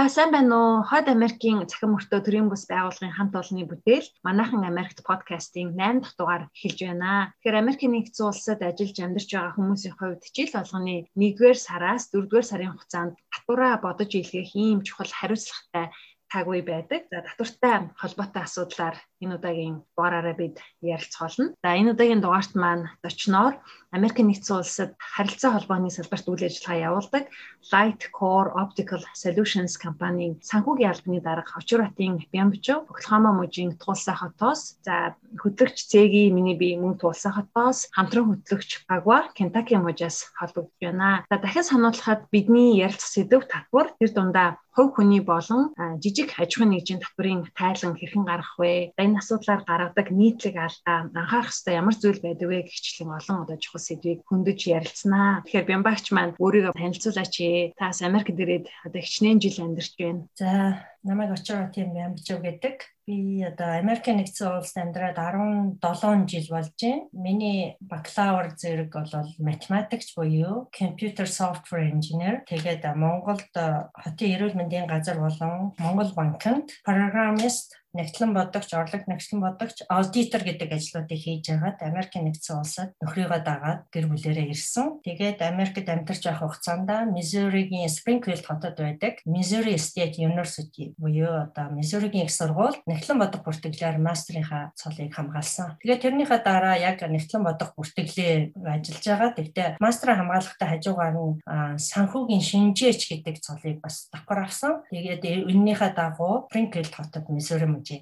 За сайн байна уу? Хойд Америкийн цахим мөртөө төрийн бус байгууллагын хамт олонны бүтээл Манайхан Америкт подкастын 8 дахь дугаар эхэлж байна. Тэгэхээр Америкийн нэгдсэн улсад ажиллаж амьдарч байгаа хүмүүсийн хувьд жил болгоны 1-р сараас 4-р сарын хугацаанд татвараа бодож илгээх ийм чухал хариуцлагатай тагвар байдаг. За татвартай холбоотой асуудлаар энэ удаагийн дугаараараа бид ярилцах болно. За энэ удаагийн дугаарт маань зочноор Америк нэгдсэн улсад харилцаа холбооны салбарт үйл ажиллагаа явуулдаг Light Core Optical Solutions компанийн санхүүгийн албаны дарга Очратын Бямбчо, Оклахома мужийн Тулса хотоос, за хөтлөгч Цэги миний бие мөн Тулса хотоос, хамтран хөтлөгч Багва Кентаки мужаас холбогдож байна. За дахиад сануулхад бидний ярилцах сэдв татвар тэр дундаа хувь хүний болон жижиг аж ахуйн нэгжийн татврын тайлан хэрхэн гарах вэ? Энэ асуудлаар гаргадаг нийтлэг алдаа анхаарах ёстой ямар зүйл байдаг вэ гихчлэн олон одоо чухал сэдвийг хөндөж ярилцсанаа. Тэгэхээр Бямбагч маань өөрийгөө танилцуулаач. Таас Америкт ирээд одоо хичнээн жил амьдарч байна. За намайг очроо тийм Бямбчов гэдэг. Би одоо Америкийн нэгдсэн улсад амьдраад 17 жил болж байна. Миний бакалавр зэрэг бол математикч буюу computer software engineer. Тэгээд Монголд хотын эрүүл мэндийн газар болон Монгол банкнд программист нэгтлэн бодогч, орлог нэгтлэн бодогч, аудитор гэдэг ажлуудыг хийж байгаад Америкийн нэгдсэн улсад нөхрийгөө дагаад гэр бүлээрээ ирсэн. Тэгээд Америкт амьдарч байх хугацаанд Missouri-гийн Springfield хотод байдаг Missouri State University буюу одоо Missouri-гийн их сургууль нэгтлэн бодох бүртгэлээр мастрынхаа цолыг хамгаалсан. Тэгээд тэрнийхээ дараа яг нэгтлэн бодох бүртгэлээр ажиллаж байгаа. Тэгтээ мастер хамгаалахтай хажуугаар нь санхүүгийн шинжээч гэдэг цолыг бас давхар авсан. Тэгээд энэнийхээ дагуу Springfield хотод Missouri хэмжээ.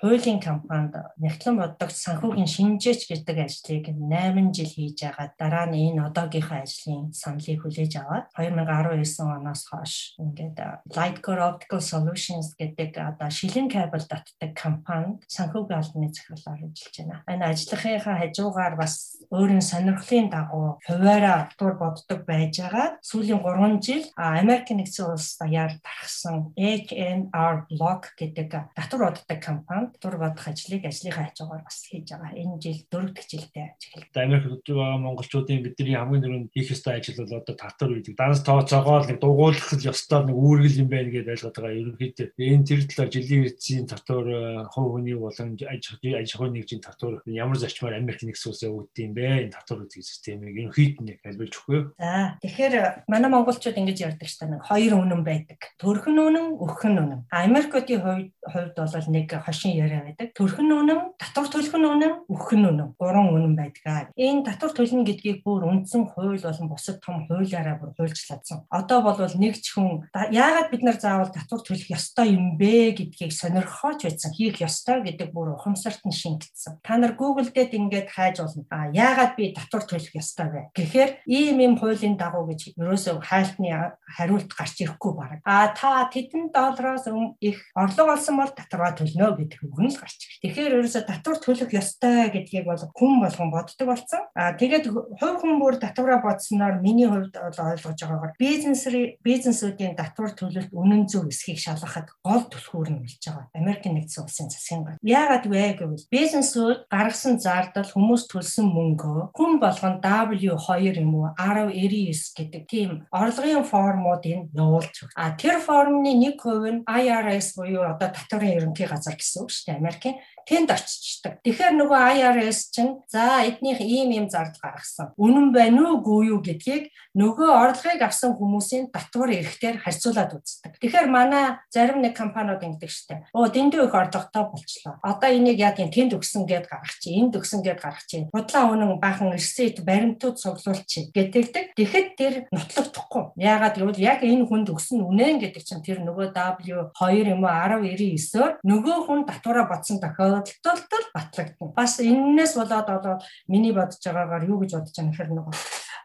Хуулийн компанид нэгтлэн бодогч санхүүгийн шинжээч гэдэг ажлыг 8 жил хийж байгаа. Дараа нь энэ одоогийнхаа ажлын саналыг хүлээж аваад 2019 оноос хойш ингээд Lightcore Optical Solutions гэдэг одоо шилэн кабель татдаг компанид санхүүгийн албаны захирлаар ажиллаж байна. Энэ ажлынхаа хажуугаар бас өөрийн сонирхлын дагуу хуваараа дур боддог байж байгаа. Сүүлийн 3 жил Америк нэгдсэн улс даяар тархсан HNR Block гэдэг татвар боддог компанид дур бодох ажлыг ажлынхаа хажуугаар бас хийж байгаа. Энэ жил дөрөв дэх жилдээ ажиглав. Америкт байгаа монголчуудын бидний хамгийн түрүүнд хийх ёстой ажил бол одоо татвар үүдэг. Данс тооцоогоо нэг дугуулах ёстой нэг үүргэл юм байна гэдээ ойлгоод байгаа. Ерөнхийдөө энэ тэр талаар жилийн эцсийн татвар э, хувь хүний болон аж ахуйн нэгжийн татвар ямар зарчмаар Америк нэгдсэн улсаа өгдөг юм бэ? Энэ татвар үүдэг системийг ерөнхийд нь альбилж өгөх үү? За тэгэхээр манай монголчууд ингэж ярьдаг ч та нэг хоёр үнэн байдаг. Төрхөн үнэн, өгөхн үнэн. Америкуудын хувьд хувьд бол бол нэг хошин яриа байдаг. Төрхөн үнэн, татвар төлөх үнэн, өгөх үнэн. Гурван үнэн байдаг. Энэ татвар төлнө гэдгийг бүр үндсэн хууль болон бусад том хуулиараа бүр хуульчлагдсан. Одоо бол нэг ч хүн яагаад бид нар заавал татвар төлөх ёстой юм бэ гэдгийг сонирхооч байсан. Хийх ёстой гэдэг бүр ухамсарт нь шингэсэн. Та нар Google дээр ингээд хайж болно. А яагаад би татвар төлөх ёстой вэ? Гэхдээ ийм ийм хуулийн дагуу гэж ерөөсөө хайлтны хариулт гарч ирэхгүй баг. А та тэдэн доллароос их орлого олсон бол татвар татвараа төлнө гэдэг үг нь л гарч ирж. Тэгэхээр ерөөсө татвар төлөх ёстой гэдгийг бол хүн болгон боддог болсон. Аа тэгээд хувь хүн бүр татвараа бодсноор миний хувьд бол ойлгож байгаагаар бизнес бизнесүүдийн татвар төлөлт үнэн зөв эсхийг шалгахад гол түлхүүр нь болж байгаа. Америкийн нэгдсэн улсын засгийн гал. Яагаад вэ гэвэл бизнесүүд гаргасан зардал хүмүүс төлсөн мөнгөө хүн болгон W2 юм уу 1099 гэдэг тийм орлогын формуудыг явуулж байна. А тэр формны 1% нь IRS буюу одоо татварын ерөнхий ерөнхий газар гэсэн үг шүү дээ Америкийн тэнд очичдаг. Тэгэхээр нөгөө IRS чинь за эднийх ийм ийм зардал гаргасан. Үнэн байна уу үгүй юу гэдгийг нөгөө орлогыг авсан хүмүүсийн татвар эрэхтэр харьцуулаад үздэг. Тэгэхээр манай зарим нэг компаниуд ингэдэг шүү дээ. Оо дэндүү их орлоготой болчлоо. Одоо энийг яг юм тэнд өгсөн гэд гаргах чи, энд өгсөн гэд гаргах чи. Худлаа үнэн баахан ресит баримтууд цуглуулчих гэдэгдэг. Тэгэхэд тэр нотлогдохгүй. Яагаад гэвэл яг энэ хүнд өгсөн үнэн гэдэг чинь тэр нөгөө W2 юм уу 1099-оор нөгөө хүн татвараа бодсон тохиолдолд батлагдана. Бас энэнээс болоод одоо миний бодож байгаагаар юу гэж бодож байгаа нөхөр нөгөө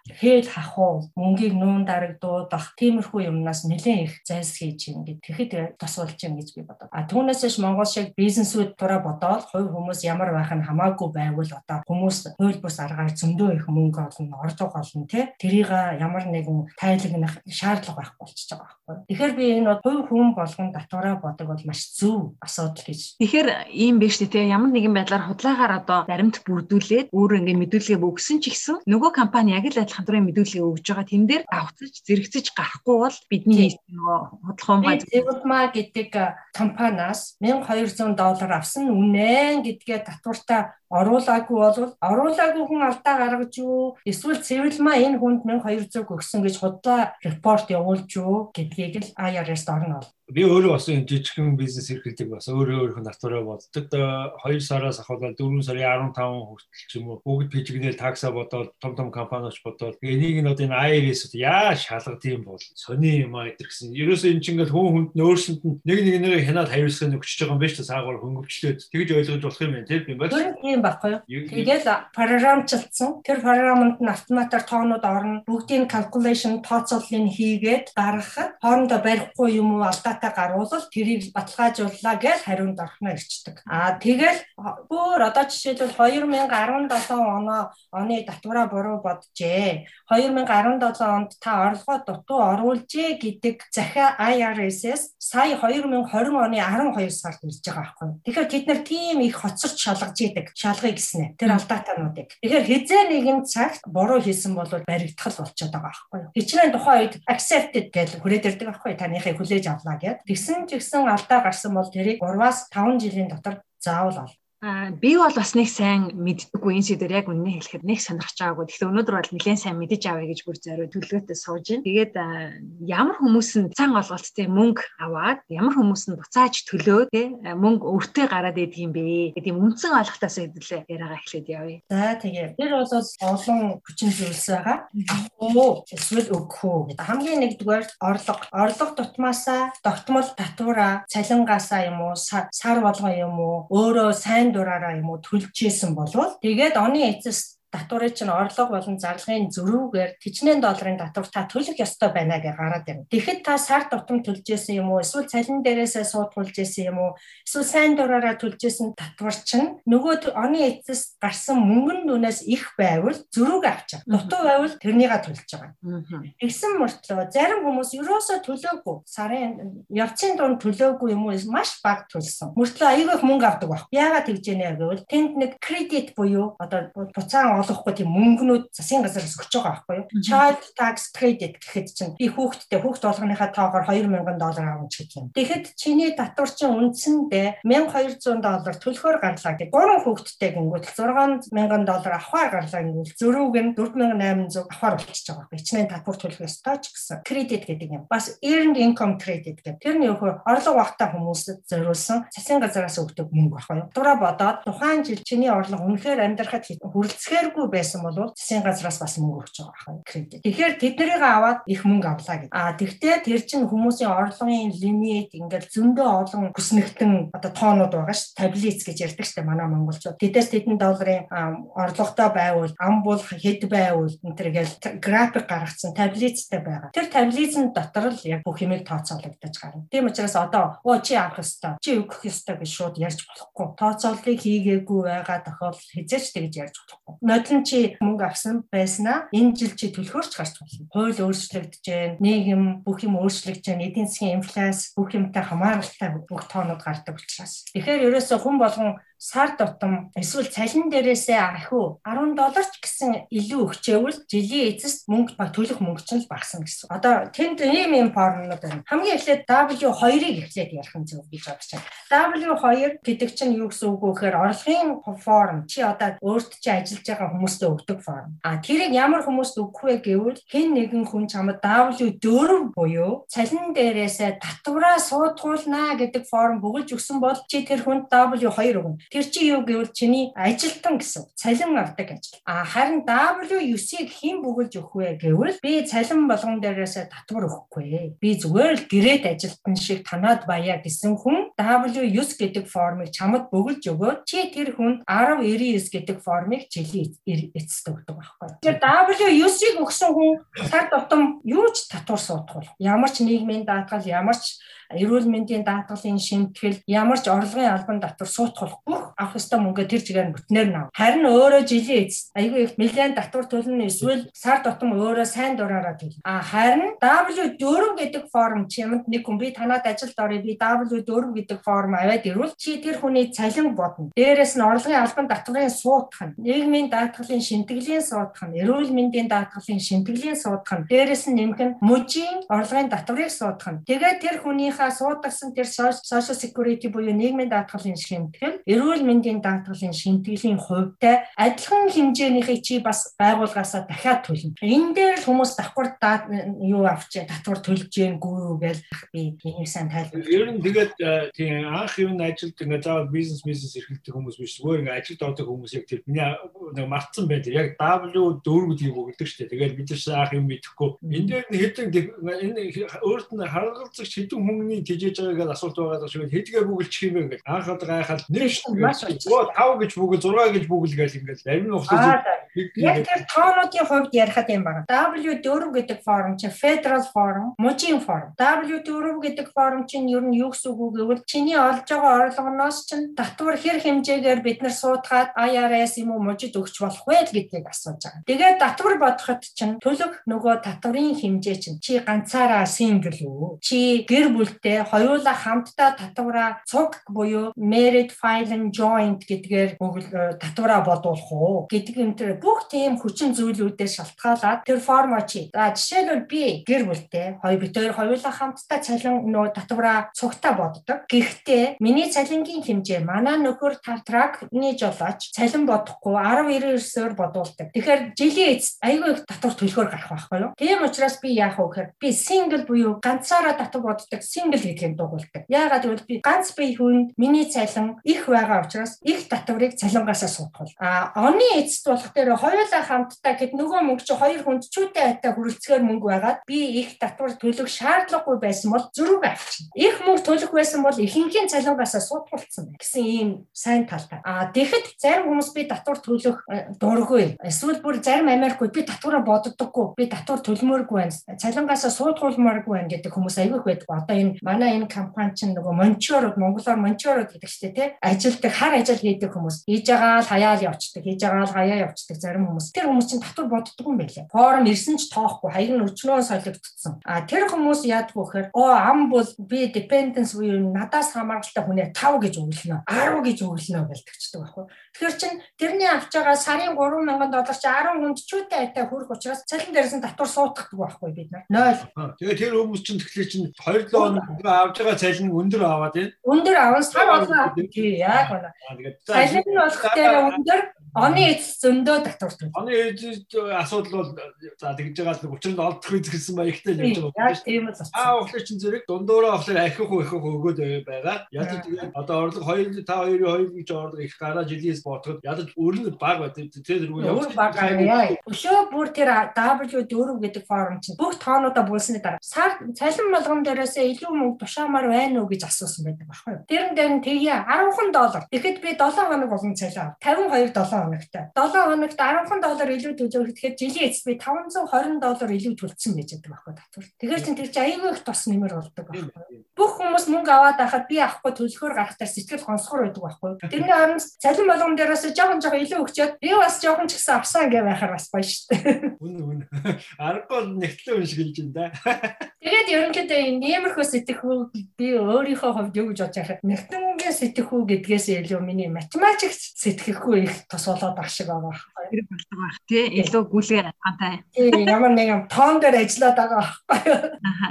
Тэгэл хахуу мөнгийг нуун дарагдуулах тиймэрхүү юмнаас нэлээд их зайлс хийж юм гэд тэгэхэд тос болж юм гэж би бодод. А түүнээсээш Монгол шиг бизнесүүд тураа бодоод хувь хүмүүс ямар байх нь хамаагүй байвал одоо хүмүүс хууль бус аргаар зөндөө их мөнгө олно, орлого олно тий. Тэрийг ямар нэгэн тайлагнах шаардлага байхгүй болчихж байгаа байхгүй. Тэгэхээр би энэ хувь хүн болгон татвараа бодог бол маш зөв асуудал гэж. Тэгэхээр ийм биш тий ямар нэгэн байдлаар худлаагаар одоо баримт бүрдүүлээд өөр ингээд мэдүүлгээ өгсөн ч гэсэн нөгөө компани яг л л адилхан төрлийн мэдүүлгийг өгж байгаа. Тэн дээр давцаж зэрэгцэж гарахгүй бол бидний нөгөө худлахуумгай Zevulma гэдэг компаниас 1200 доллар авсан. Үнэн гэдгээ татвартаа оруулаагүй бол оруулаагүй хүн алдаа гаргаж юу? Эсвэл Zevulma энэ хүнд 1200 өгсөн гэж худлаа репорт явуулж юу гэдгийг л IRS-д орно бол би өөрөө бас энэ жижигхэн бизнес эрхлэлийг бас өөрөө өөрийнх нь натураа боддог. 2 сараас ахвал 4 сарын 15 хүртэл ч юм уу бүгд пижигнэл такса бодоод том том компаниуч бодоод энийг нь одоо энэ IRS-д яа шалгад юм бол сони юм аа гэсэн. Ерөөсөө энэ чинь ингээл хүн хүнд нь өөрсөнд нь нэг нэг нэрээ хянаад хариулсаа өгчөж байгаа юм шүү дээ. Саагаар хөнгөвчлөөд тэгж ойлгож болох юм байна тийм байна. Тийм байхгүй юу? Тэгээд програмчлалсан. Тэр програмд нь автоматар тоонууд орно. Бүгдийн calculation тооцооллыг хийгээд гаргахад хоорондоо барихгүй юм уу алдаа дата гарвал тэрийг баталгаажууллаа гэж хариунд орхно ирчдэг. Аа тэгэл бүр одоо жишээлбэл 2017 оноо оны татвараа буруу боджээ. 2017 онд та орлогоо дутуу оруулжээ гэдэг захиа IRS-с сая 2020 оны 12 сард ирж байгаа байхгүй. Тэгэхээр тэд нар тийм их хоцорч шалгаж идэг. Шалгая гэснэ. Тэр алдаатануудыг. Тэгэхээр хизээ нэгэн цагт буруу хийсэн бол баригдах болчиход байгаа байхгүй. Хичнээн тухайн үед accepted гэж хүрээд ирдэг байхгүй. Таныхыг хүлээж авлаа гэд. Тэгсэн ч гэсэн алдаа гарсан бол тэрийг 3-аас 5 жилийн дотор заавал ол. Би бол бас нэг сайн мэддэггүй энэ шийдвэр яг үнэ хэлэхэд нэг сонирхож байгаагүй. Гэхдээ өнөөдөр бол нэлээд сайн мэдэж авъя гэж бүр зориу төлөвлөгөөтэй сууж байна. Тэгээд ямар хүмүүс нь цан олголттой мөнгө аваад ямар хүмүүс нь буцааж төлөө тэ мөнгө өөртөө гараад идэг юм бэ юм үндсэн ойлгохтоос хэвлээ яриагаа эхлээд явъя. За тэгээ. Тэр бол олон хүчин зүйлс байгаа. Оо эсвэл өгөх үү гэдэг. Хамгийн нэгдүгээр орлого. Орлого тутмаасаа тогтмол татвараа цалингаасаа юм уу сар болгоо юм уу өөрөө сайн дураараа юм уу? Төлж исэн болвол. Тэгээд оны эцэс татварын чинь орлого болон зарлагын зөрүүгээр тэжнээн долларын татвар та төлөх ёстой байна гэж гараад байна. Тэгэхэд та сар тутам төлж исэн юм уу? Эсвэл цалин дээрээсээ суудгуулж исэн юм уу? Эсвэл сайн дураараа төлж исэн татвар чинь нөгөө оны эцэс гарсан мөнгөн дүнээс их байвал зөрүүг авчих. Дутуу байвал тэрнийга төлж байгаа. Тэгсэн мөртлөө зарим хүмүүс ерөөсөө төлөөгүй. Сарын явцын дунд төлөөгүй юм уу? Маш бага төлсөн. Мөртлөө аягүй их мөнгө авдаг баг. Яагаад тэгж яанэ гэвэл тэнд нэг кредит буюу одоо буцаан олохгүй тийм мөнгнүүд засгийн газараас өгч байгаа байхгүй юу? Child tax credit гэхэд чинь би хүүхдтэй хүүхд болгоныхаа тоогоор 2000 доллар авах ч гэдэг юм. Тэгэхэд чиний татвар чинь үндсэндээ 1200 доллар төлөхөөр гарлаа гэх. Гурван хүүхдтэй гингүүт 6000 доллар авахаар гарлаа гэвэл зөрүүг нь 4800 авахаар болчихж байгаа байхгүй. Ичнээн татвар төлөх ёстой ч гэсэн. Credit гэдэг юм. Бас earned income credit гэдэг. Тэр нь юу орлого багтаа хүмүүсд зориулсан засгийн газараас өгдөг мөнгө байхгүй юу? Тураа бодоод тухайн жил чиний орлого үнэхээр амьдрахад хүрэлцэхээр хэрэггүй байсан бол засгийн газраас бас мөнгө өгч байгаа хаа кредит. Тэгэхээр тэднийг аваад их мөнгө авлаа гэдэг. А тэгтээ тэр чинь хүмүүсийн орлогын лимит ингээл зөндөө олон хүснэгтэн одоо тоонууд байгаа ш таблиц гэж ярьдаг штэ манай монголчууд. Тэдээс тэдэн долларын орлоготой байвал ам бол хэд байвал энэ төр гээл график гаргацсан таблицтай байгаа. Тэр таблицын дотор л яг бүх юмыг тооцоологдож гарна. Тийм учраас одоо оо чи авах ёстой, чи өгөх ёстой гэж шууд ярьж болохгүй. Тооцооллыг хийгээгүй байгаа тохиолдол хязгаарч тэгж ярьж болохгүй бодлон чи мөнгө авсан байснаа энэ жил чи төлөхөөрч гарч болно. Хууль өөрчлөгдөж байна. Нийгэм бүх юм өөрчлөгдөж байна. Эдийн засгийн инфляц бүх юмтай хамааралтай бүх тоонууд гардаг учраас. Тэгэхээр ерөөсөө хүн болгон сар тутам эсвэл цалин дээрээсээ ахиу 10 долларч гэсэн илүү өгчээвэл жилийн эцэст мөнгө ба төлөх мөнгө чинь л багасна гэсэн. Одоо тэнд ийм ийм формулууд байна. Хамгийн эхлээд W2-ыг эхлээд ярих нь зөв гэж бодож байна. W2 гэдэг чинь юу гэсэн үг вэ гэхээр орлогын форм чи одоо өөрт чи ажиллаж байгаа хүмүүстээ өгдөг форм. А тэрийг ямар хүмүүст өгөх вэ гэвэл хэн нэгэн хүн чамд W4 буюу цалин дээрээсээ татвараа суудгуулнаа гэдэг форм бүгэлж өгсөн бол чи тэр хүнд W2 өгнө. Тэр чи юу гэвэл чиний ажилтан гэсэн цалин авдаг ажил. А харин W9-ийг хэн бүгэлж өгөх вэ гэвэл би цалин болгон дээрээс татвар өгөхгүй. Би зүгээр л гэрээт ажилтан шиг танаад баяа гэсэн хүн W9 гэдэг формыг чамд бүгэлж өгөөд чи тэр хүнд 1099 гэдэг формыг жилийн эцэст өгдөг байхгүй. Тэр W9-ийг өгсөн хүн сар тутам юу ч татвар суудах бол ямар ч нийгмийн даатгал ямар ч эрүүл мэндийн даатгалын шимтгэл ямар ч орлогын албан татвар суутгах бүх авах ёстой мөнгө тэр чигээр бүтнээр нав. Харин өөрөө жилийн эц айгүй их нэлээд татвар төлнө эсвэл сар тутам өөрөө сайн дураараа төлнө. А харин W4 гэдэг форм чимэнд нэг хүн би танад ажилд орё би W4 гэдэг форм аваад ирвэл чи тэр хүний цалин бодно. Дээрээс нь орлогын албан татварын суутгах нь, нийгмийн даатгалын шимтгэлийн суутгах нь, эрүүл мэндийн даатгалын шимтгэлийн суутгах нь, дээрээс нь нэмэх нь мужийн орлогын татварыг суудах нь. Тэгээд тэр хүнийхээ суудагсан тэр social security буюу нийгмийн даатгалын шимтгэл, эрүүл мэндийн даатгалын шимтгэлийн хувьтай адилхан хэмжээнийхийг чи бас байгуулгаасаа дахиад төлнө. Энэ дээр л хүмүүс давхар юу авч татвар төлж гэнгүй гэж би энийг сайн тайлбарлав. Ер нь тэгээд э, тийм анх юу ажилд ингээ заавал бизнес бизнес эрхэлдэг хүмүүс биш зүгээр ингээ ажилд ордог хүмүүс яг тэр миний нэг мартсан байд. Яг W4 гэдгийг өгдөг шүү дээ. Тэгээд бид ч анх юм мэдэхгүй. Энэ дээр нь хэдэн энэ өөрт нь харгалзах хэдэн хүмүүний тижээж байгааг асуулт байгаа шиг хэдгээ бүгэлчих юм бэ гэж анхаад гайхаад нэг шүү. 5 гэж бүгэл 6 гэж бүгэл гэж ингээл зарим нь ухсаж Яг тэр тоонуудын хувьд ярихад юм байна. W4 гэдэг форм чинь Federal Forum, мужийн форм. W4 гэдэг форм чинь ер нь юу гэсэн үг гэвэл чиний олж байгаа орлогоноос чинь татвар хэр хэмжээгээр бид нар суудгаад IRS юм уу мужид өгч болох вэ гэдгийг асууж байгаа. Тэгээд татвар бодоход чинь төлөх нөгөө татварын хэмжээ чинь чи ганцаараа single үү? Чи гэр бүлтэй хоёулаа хамтдаа татвараа цуг буюу married file and joint гэдгээр татвараа бодуулах уу гэдэг юм тэр бүх тийм хүчин зүйлүүдээр шалтгаалаад тэр формо чи. За жишээлбэл би гэр бүлтэй хоёр бид хоёр хоёулаа хамтдаа цалин нөө татвараа цугтаа боддог. Гэхдээ миний цалингийн хэмжээ манай нөхөр тракны жолооч цалин бодохгүй 10-99-оор бодуулдаг. Тэгэхээр жилийн эцэст айгүй их татвар төлөхөөр гарах байхгүй юу? Тийм учраас би яах вэ гэхээр би single буюу ганцаараа татвар боддог single гэдгийг дуугуулдаг. Яагаад гэвэл би ганц бие хүнд миний цалин их байгаа учраас их татварыг цалингаасаа суудгал. А оны эцэст болох дээр хоёулаа хамтдаа гэд нөгөө мөнгө чи хоёр хүнд чүүтэй айтаа хүрэлцгээр мөнгө байгаад би их татвар төлөх шаардлагагүй байсан бол зөрүүг авчихна. Их мөнгө төлөх байсан бол ихэнхийн цалингаасаа суудгуулсан байна гэсэн ийм сайн талтай. А тэгэхэд зарим хүмүүс би татвар төлөх э, дургүй. Эсвэл бүр зарим Америкууд би татвараа боддоггүй. Би татвар төлмөөргүй байна. Цалингаасаа суудгуулмааргүй байна гэдэг хүмүүс аягүй их байдаг. Одоо энэ манай энэ компани чинь нөгөө мончорууд монголоор мончорууд гэдэг чинь тий ажилдаг хар ажил хийдэг хүмүүс. Хийж байгаа л хаяал явцдаг. Хийж байгаа л хаяа явцдаг зарим хүмүүс. Тэр хүмүүс чинь татвар боддгоо юм байлээ. Форум ирсэн ч тоохгүй, хаяг нь өчнөө солигдсон. А тэр хүмүүс яадгүй гэхээр оо ам бол би dependence буюу надаас хамааралтай хүнээ 5 гэж өглөнө, 10 гэж өглөнө гэлдэгчдэг байхгүй. Тэгэхээр чин тэрний авч байгаа сарын 3000 доллар чи 10 хүнд чүүтэй айтаа хүрэх учраас цалин дээрээс нь татвар суутгах байхгүй бид нар. 0. Тэгээ тэр хүмүүс чинь тэгэхээр чин 2 7 хоног авж байгаа цалин өндөр аваад тийм. Өндөр аван сар болгоо. Тий яг байна. Цалин нь болох дээр өндөр Оны эцэс зөндөө татвар төлөв. Оны эцэс асуудал бол за тэгж байгаа л учир нь олдох үз гэсэн маягтай л явж байгаа юм тийм л. Аа уучлаа чин зэрэг дундуураа уучлаа ахих уу ахих өгөөд байгаа. Ядаж одоо орлого 2 та 2 2 гэж орлого их гараа жилээс бодоход ядаж өрнө баг ба тэр тэргүй явж баг аа. Өшөө бүр тэр W4 гэдэг форум чинь бүх тоонуудаа булсны дараа сар цалин болгон дээрээсээ илүү мөнгө тушаамаар байна уу гэж асуусан байдаг байхгүй юу. Тэрэн дээр нь тэгээ 10 доллар. Тэгэхэд би 7 хоног болгон цалин ав. 52 7 хоногт. 7 хоногт 10 доллар илүү төлөв гэхэд жилийн эцэст би 520 доллар илүү төлсөн байж байгаа байхгүй татвар. Тэгэхээр чинь тэр чинь аюул их тос нэмэр болдог байхгүй. Бүх хүмүүс мөнгө аваад байхад би авахгүй төлөхөөр гарахтаа сэтгэл гонсгор байдаг байхгүй. Тэрний оронд цалин болгон дээрээс жоохон жоохон илүү өгчөөд би бас жоохон ч гэсэн авсан гэ байхаар бас гоё шүү дээ. Үн үн. Аргагүй нэгтлээ юм шиг хэлж байна да. Тэгээд ерөнхийдөө энэ нэмэрхүү сэтгэхүй би өөрийнхөө хувьд юу гэж бодож байхад нэгтэнгийн сэтгэхүй гэдгээс илүү миний математик сэтгэхгүй их тос болоод баг шиг байгаа хэрэг болдог байх тий илүү гүйлгээр хантай. Тий ямар нэг юм тоон дээр ажиллаад байгаа байхгүй.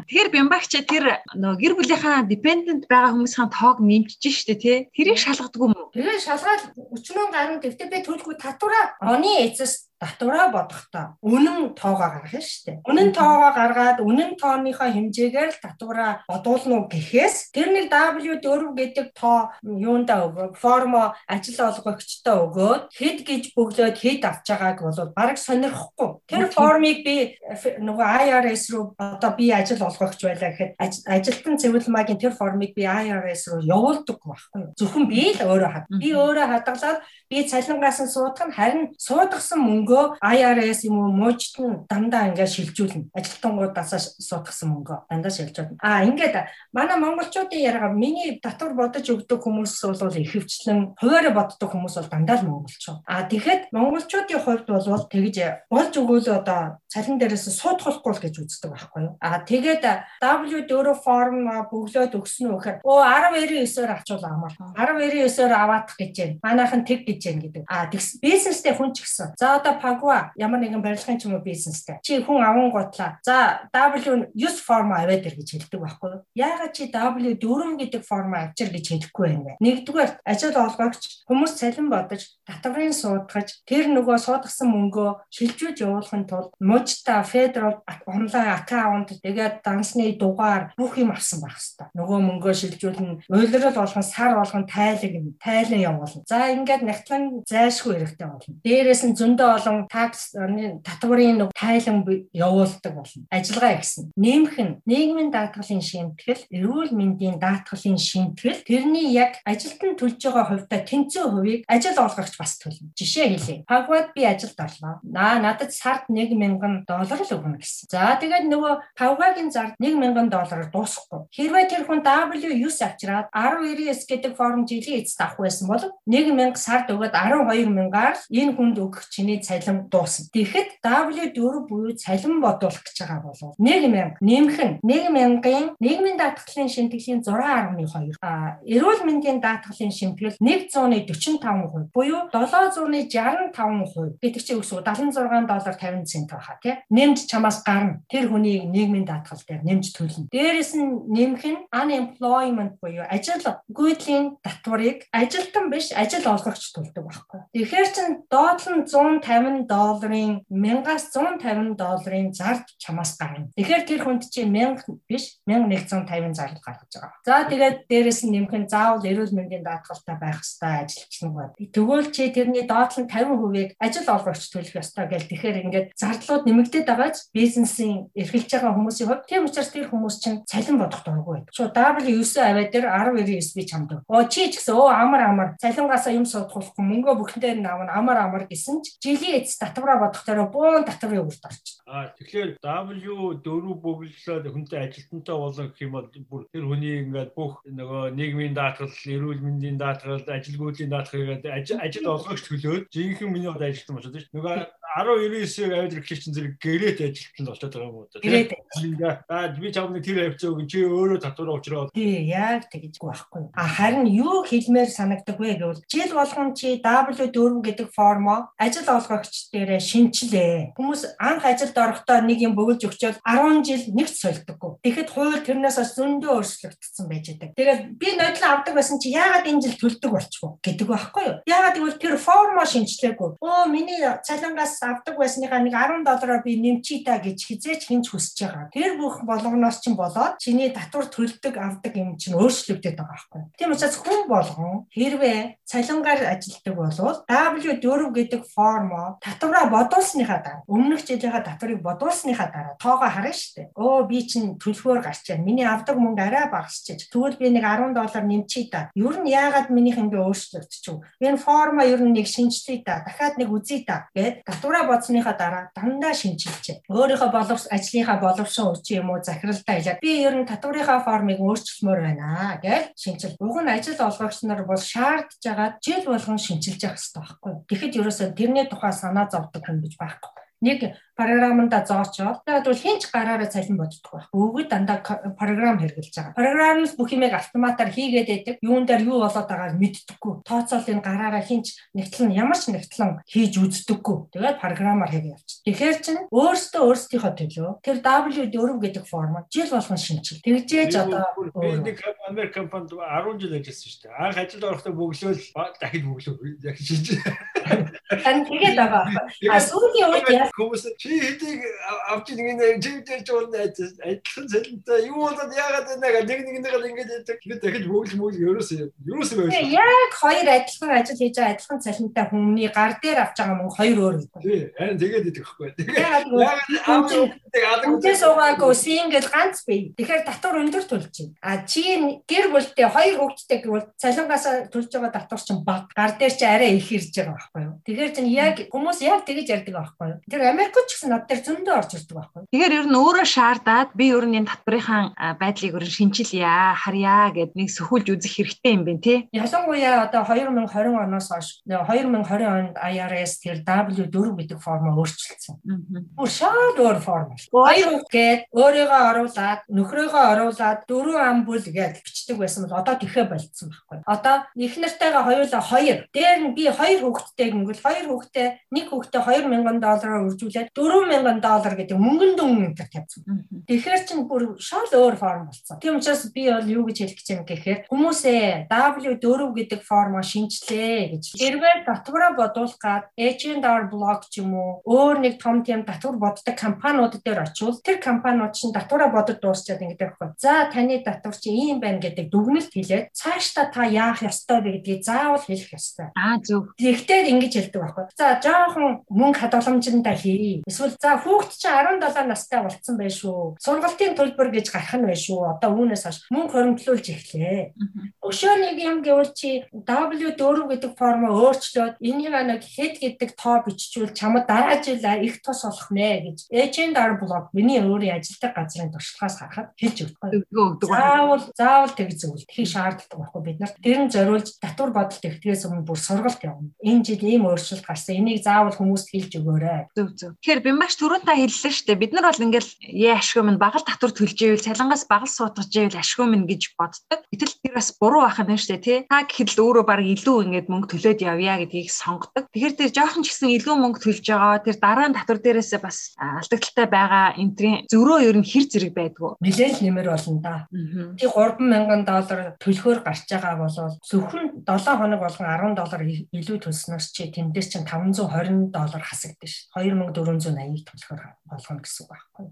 Тэгэхээр бямбагч тэр нөгөө гэр бүлийнхаа dependent байгаа хүмүүсийн тоог нэмчихэж штэ тий тэрийг шалгадаг юм уу? Тэгээ шалгаад өчнөө гарна гэхдээ би төлгүй татвараа оны эцэс татвараа бодохдоо үнэн тоогоо гаргах нь шүү дээ. Үнэн тоогоо гаргаад үнэн тооныхоо хэмжээгээр л татвараа бодуулна уу гэхээс тэр нэг W4 гэдэг тоо юундаа өгөө формо ажил олгогчтой өгөөд хэд гэж бөглөөд хэд авч байгааг бол бараг сонирхгүй. Тэр формыг би нөгөө IRS руу одоо би ажил олгогч байлаа гэхэд ажилтан цэвэрлэмагийн тэр формыг би IRS руу явуулдаг байхгүй юу. Зөвхөн би л өөрөө хад. Би өөрөө хадгалаад би цалингаас нь суудах нь харин суудгасан мөнгө мөнгөө IRS юм уу мужид нь дандаа ингээд шилжүүлнэ. Ажилтнуудаас суудгсан мөнгөө дандаа шилжүүлнэ. Аа ингээд манай монголчуудын яриагаа миний татвар бодож өгдөг хүмүүс бол ихэвчлэн хуваараа боддог хүмүүс бол дандаа л монголчууд. Аа тэгэхэд монголчуудын хувьд бол тэгж болж өгөөл одоо цалин дээрээс суудахгүй л гэж үздэг байхгүй юу. Аа тэгээд W4 форм бөглөөд өгсөн үү гэхээр оо 1099-оор авчвал амар. 1099-оор аваадах гэж байна. Манайхан тэг гэж байна гэдэг. Аа тэгс бизнестэй хүн ч гэсэн. За одоо Pagua ямар нэгэн барилгын ч юм уу бизнестэй. Чи хүн аван готлаа. За W9 форм аваад ир гэж хэлдэг байхгүй юу. Яагаад чи W4 гэдэг форм авчир гэж хэлэхгүй байна вэ? Нэгдүгээр ажил олгогч хүмүүс цалин бодож татврын суудгаж тэр нөгөө суудгасан мөнгөө шилжүүлж явуулахын тулд мужта федерал онлайн аккаунт тэгээд дансны дугаар бүх юм авсан байх хэвээр. Нөгөө мөнгөө шилжүүлнэ, уйлрал болгон сар болгон тайлаг тайлан явуулна. За ингээд нягтлан зайлшгүй хэрэгтэй болно. Дээрээс нь зөндөө олон такс татварын тайлан явуулдаг болно. Ажиллагаа гэсэн. Нэмэх нь нийгмийн даатгалын шимтгэл, эрүүл мэндийн даатгалын шимтгэл тэрний яг ажилтан төлж байгаа хувьдаа тэнцүү хувийг ажил олгогч бас төлнө. Жишээ хэлье. Пагвад би ажилд орлоо. Наа надад сард 1000 доллар л өгнө гэсэн. За тэгээд нөгөө Павгагийн зард 1000 доллараар дуусахгүй. Хэрвээ тэр хүн W9 авчираад 1099 гэдэг форм жилийн эцэст авах байсан бол 1000 сард өгөөд 12000-аар энэ хүнд өгөх чиний цалин дуусна. Тэгэхэд W4 буюу цалин бодуулах гэж байгаа бол 1000 нэмэх нь 1000-ын нийгмийн даатгалын шимтгэлийн 6.2 а эрүүл мэндийн даатгалын шимтгэл 145% буюу 765% гэдэг чинь үгс 76 доллар 50 цент байхаа тий. Нэмж чамаас гарна. Тэр хүний нийгмийн даатгал дээр нэмж төлнө. Дээрэс нь нэмэх нь unemployment буюу ажил гүйдлийн татварыг ажилтан биш ажил олгогч төлдөг байхгүй. Тэгэхээр чин доотлон 150 долларын 1000-аас 150 долларын зард чамаас гарна тэгэхээр тэр хүнд чи 1000 биш 1150 зард гаргаж байгаа за тэгээд дээрэс нь нэмэх нь заавал эрүүл мэндийн даатгалтай байх ёстой ажилч нэг бод тэгвэл чи тэрний доотлон 50%-ийг ажил олгогч төлөх ёстой гэл тэгэхээр ингээд зардлууд нэмэгдээд байгааз бизнесийн эрхэлж байгаа хүмүүсийн хувьд тийм учраас тэр хүмүүс чинь цалин бодох дурггүй. Шо W9 аваад дээр 1099 би чамд. Оо чи ч гэсэн өө амар амар цалингаасаа юм судахгүй мөнгөө бүхэндээ нь авна амар амар гэсэн ч жилийн эц татвараа бодох дээр буун татврын үрд орч. Аа тэгэхээр W4 бүглэлээд хүнтэй ажилтнтай болон гэх юм бол бүр тэр хүний ингээд бүх нөгөө нийгмийн даатгал, эрүүл мэндийн даатгал, ажилгүйдлийн даатгалыг ажил олгогч төлөөд жинхэнэ миний одоо ажилтан болчиход шүү. Нөгөө 19-ийг аваад ирэхлээр чинь зэрэг гэрээт ажилтнанд болчиход байгаа юм уу? Гэрээт. Аа би чамд тэр авчаа өгөн чи өөрөө татвараа уучраад. Тий, яг тэгжгүй байхгүй. А харин юу хэлмээр санагдаг вэ гэвэл жил болгон чи W4 гэдэг формо ажил олгогч дээрээ шинчлээ. Хүмүүс анх ажилд орохдоо нэг юм бөглөж өгчөөл 10 жил нэгт солидоггүй. Тэгэхэд хууль тэрнээс бас зөндөө өөрчлөгдсөн байж байгаа. Тэгээд би нодлон авдаг байсан чи яагаад энэ жил төлдөг болчихвоо гэдэг байхгүй юу? Яагаад гэвэл тэр формо шинчлээгүй. Оо миний цалингаас авдаг байсныхаа нэг 10 доллараар би нэмчий та гэж хизээч хинч хүсэж байгаа. Тэр бүх болгоноос чинь болоод чиний татвар төлдөг авдаг юм чинь өөрчлөгдөд байгаа байхгүй. Тийм учраас хүн болгон хэрвээ цалингаар ажилтдаг бол W4 гэдэг формо татвараа бодуулсныхаа дараа өмнөх жилийнхаа татварыг бодуулсныхаа дараа тоогоо харна шүү дээ. Өө би чинь төлхөөр гарч байна. Миний авдаг мөнгө арай багасчих. Тэгвэл би нэг 10 доллар нэмчий та. Ер нь яагаад минийх ингээ өөрчлөгдчихв? Энэ формо ер нь нэг шинжлэе та. Дахиад нэг үзье та. Гэт татвар Татвараа бодсныхаа дараа дандаа шинжилжээ. Өөрийнхөө боловс ажлынхаа боловсон үчи юм уу захиралтай хэлээд би ер нь татварынхаа формыг өөрчилмөр байна гэж шинжил. Уг нь ажил олгогч нар бол шаардж байгаа жил болгон шинжилж явах хэрэгтэй байхгүй. Тэгэхэд ерөөсөө тэрний тухай санаа зовдөг хүн гэж байхгүй. Нэг програмда зоочоод тэгээд бол хинч гараараа цалин боддог байх. Өвгөд дандаа програм хэрэгжилж байгаа. Програм нь бүх юмыг автоматар хийгээд байдаг. Юун дээр юу болоод байгааг мэддэггүй. Тооцоолын гараараа хинч нэгтлэн ямар ч нэгтлэн хийж үздэггүй. Тэгээд програмаар хийгээ явчих. Тэгэхээр чин өөртөө өөрсдийнхөө төлөө тэр W4 гэдэг формат жил болгон шинжил. Тэгжээж одоо нэг Америк компанид 10 жил ажилласан шүү дээ. Анх ажилд орохдоо бөглөөл дахид бөглөө дахиж шинжил. Хан тэгээд байгаа. А сүүлийн үед яа хүмүүс чи хэдийг авч нэг живдэрч болно адилхан цалинтай юу болоод яагаад нэг нэг нэг нэг ингэж яадаг ингэ дахиж бөглөж мөг ерөөсөө ерөөсөө байсан. Яг хоёр адилхан ажил хийж байгаа адилхан цалинтай хүмүүний гар дээр авч байгаа мөнгө хоёр өөр. Тий, харин тэгээд идэх байхгүй. Тэгээд Үнтэй суугаагүй сингл ганц бий. Тэгэхээр татвар өндөр төлж байна. А чи гэр бүлтэй хоёр хүүхэдтэй гэвэл цалингаас төлж байгаа татвар чинь бага. Гар дээр чи арай их ирж байгаа байхгүй юу? Тэгэхээр чинь яг хүмүүс яг тэгэж ярьдаг байхгүй юу? Тэр Америкч гэсэн над дээр зөндөө орж ирдэг байхгүй? Тэгэхээр ер нь өөрөө шаардаад би ер нь энэ татврынхаа байдлыг ер нь шинчилъя, харьяа гэд нэг сөхүүлж үзэх хэрэгтэй юм байна тий. Ялангуяа одоо 2020 оноос хойш 2020 онд IRS тэр W4 гэдэг формоо өөрчилсөн. Бүр шал өөр форм. Хоёр гээд өөрийгөө оруулаад нөхрөөгөө оруулаад дөрөв ам бүл гэж бичдэг байсан бол одоо тэхэ болцсон байхгүй. Одоо их нартайгаа хоёулаа хоёр. Дээр нь би хоёр хүүхэдтэй гингэл хоёр хүүхэдтэй нэг хүүхэдтэй 2000 доллараар үржүүлээд 4000 доллар гэдэг мөнгөн дүн энэ тавьсан. Тэгэхээр чин бүр шал өөр форм болсон. Тийм учраас би бол юу гэж хэлэх гэж юм гэхээр хүмүүсээ W4 гэдэг формоо шинжлээ гэж. Хэрвээ татвараа бодуулах гад H&R блог ч юм уу өөр нэг том тийм татвар боддог компаниуд дээр очивол тэр компаниуд чинь татвараа бодод дуусчаад ингэдэг байхгүй. За таны татвар чи ийм байна гэдэг дүгнэлт хэлээд цаашдаа та яах ёстой вэ гэдгийг заавал хэлэх ёстой. Аа зөв. Тэгтээ ингэж хэлдэг байхгүй. За жоохон мөнгө хадгаламжтай хий. Эсвэл за хүүхд чи 17 настай болцсон байх шүү. Сургалтын төлбөр гэж гарах нь байх шүү. Одоо үүнээс хойш мөнгө хоримтлуулж эхлэе. Өшөө нэг юм гэвэл чи W4 гэдэг формоо өөрчлөөд энийг нэг хэд гэдэг тоо биччихвэл чамд дараа жил их тус болох нэ гэж H&R блог миний өөрийн ажилтг газрын туршлагаас харахад хэлж өгдөг. Заавал заавал тэг зөвлөлт хийх шаардлагатай байхгүй бид нар тэр нь зориулж татвар бодолт ихтгэхээс өмнө бүр сургалт явна. Энэ жил ийм өөрчлөлт гарсан. Энийг заавал хүмүүст хэлж өгөөрэй. Зөв зөв. Тэгэхээр би маш түрүүн та хэллээ шүү дээ. Бид нар бол ингээл яа ашгүй минь багал татвар төлж ивэл цалингаас багал суудгаж ивэл ашгүй минь гэж боддог. Гэтэл тэр бас буруу байх нь шүү дээ тий. Та гэхэд л өөрөө баг илүү ингээд мөнгө төлөөд явъя гэдгийг сонгодог. Тэгэхээр тэр жоохон ч гэсэн илүү мөнгө төлж байгаа. Тэр дараа нь татвар дээрээсээ бас алдагдaltaй байгаа энтрийн зөрөө ер нь хэр зэрэг байдгүй. Нилээл нэмэр болно да. Тий 3000 доллар төлөхөөр гарч байгаа бол зөвхөн 7 хоног болгон 10 доллар илүү төлснөөс чи тэндээс чинь 520 доллар хасагдсан ш. 2480 төлөхөөр болгоно гэсэн үг байхгүй.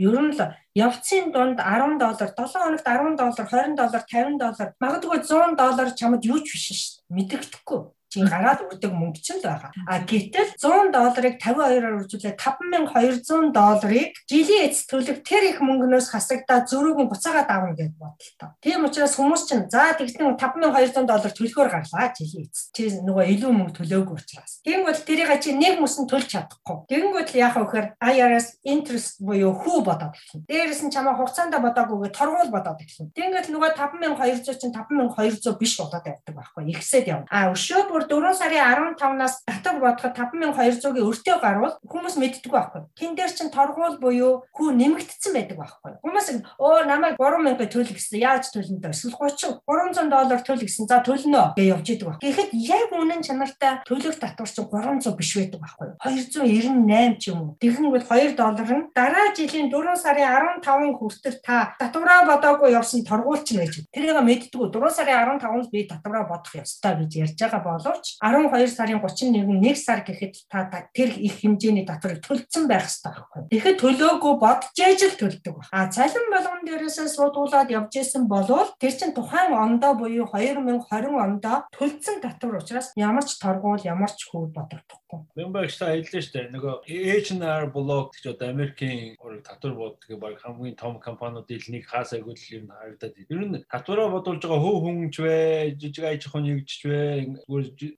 Ер нь л явцын дунд 10 доллар 7 хоногт 10 доллар 20 доллар 50 доллар магадгүй 100 доллар чамд юу ч биш ш. Мэдэгдэхгүй чи гараад өгдөг мөнгө ч л байгаа. А гэтэл 100 долларыг 52-аар үржүүлээд 5200 долларыг жилийн эц төлөх тэр их мөнгнөөс хасагдаад зөрүүг нь буцаагаад авна гэж бодлоо. Тийм учраас хүмүүс чинь за тэгсэн 5200 доллар төлөхөөр гарлаа жилийн эц. Чи нөгөө илүү мөнгө төлөөгүй учраас. Тийм бол тэрийг чи нэг мөсөн төлж чадахгүй. Тэгэнгүүт л яхаа вэхээр IRS interest буюу хүү бодоод эхэлнэ. Дээрээс нь чамаа хугацаанд бодоагүйгээ торгуул бодоод эхэлнэ. Тэгэнгүүт нөгөө 5200 чинь 5200 биш болоод байдаг байхгүй. Ихсээд явна. А өшөө бүр 4 сарын 15-наас татвар бодоход 5200-ийн өртөө гарвал хүмүүс мэддэг байхгүй. Тэн дээр чин торгуул буюу хүү нэмэгдсэн байдаг байхгүй. Хүмүүс өө намайг 3000 төлөх гэсэн. Яаж төлнө дөө? Эсвэл 30 300 доллар төлөх гэсэн. За төлнө гэж явж идэг баг. Гэхдээ яг үнэн чанартай төлөх татвар чин 300 биш байдаг байхгүй. 298 ч юм уу. Тэгэнгүүт 2 доллар нь дараа жилийн 4 сарын 15-ын хүртэл та татвараа бодоогүй явсан торгуул чинь байж. Тэрийг мэддэггүй. 4 сарын 15-нд би татвараа бодох ёстой гэж ярьж байгаа боловч 12 сарын 31 1 сар гэхэд та тэр их хэмжээний татварыг төлсөн байх хэрэгтэй байхгүй. Тэгэхэд төлөөгүй бодож ээж л төлдөг баг. А цалин болгон дээрээсээ суудуулаад явж исэн болвол тэр чин тухайн ондоо буюу 2020 ондоо төлсөн татвар учраас ямар ч торгуул ямар ч хүү бодогдохгүй. Мэмбагч та хэллээ шүү дээ. Нөгөө H&R блог гэж одоо Америкийн татвар боддог баг хамгийн том компаниудын нэг хаас айгуул юм харагдаад. Ер нь татвараа бодуулж байгаа хөв хүнч вэ, жижиг аж ахуйн нэгжч вэ,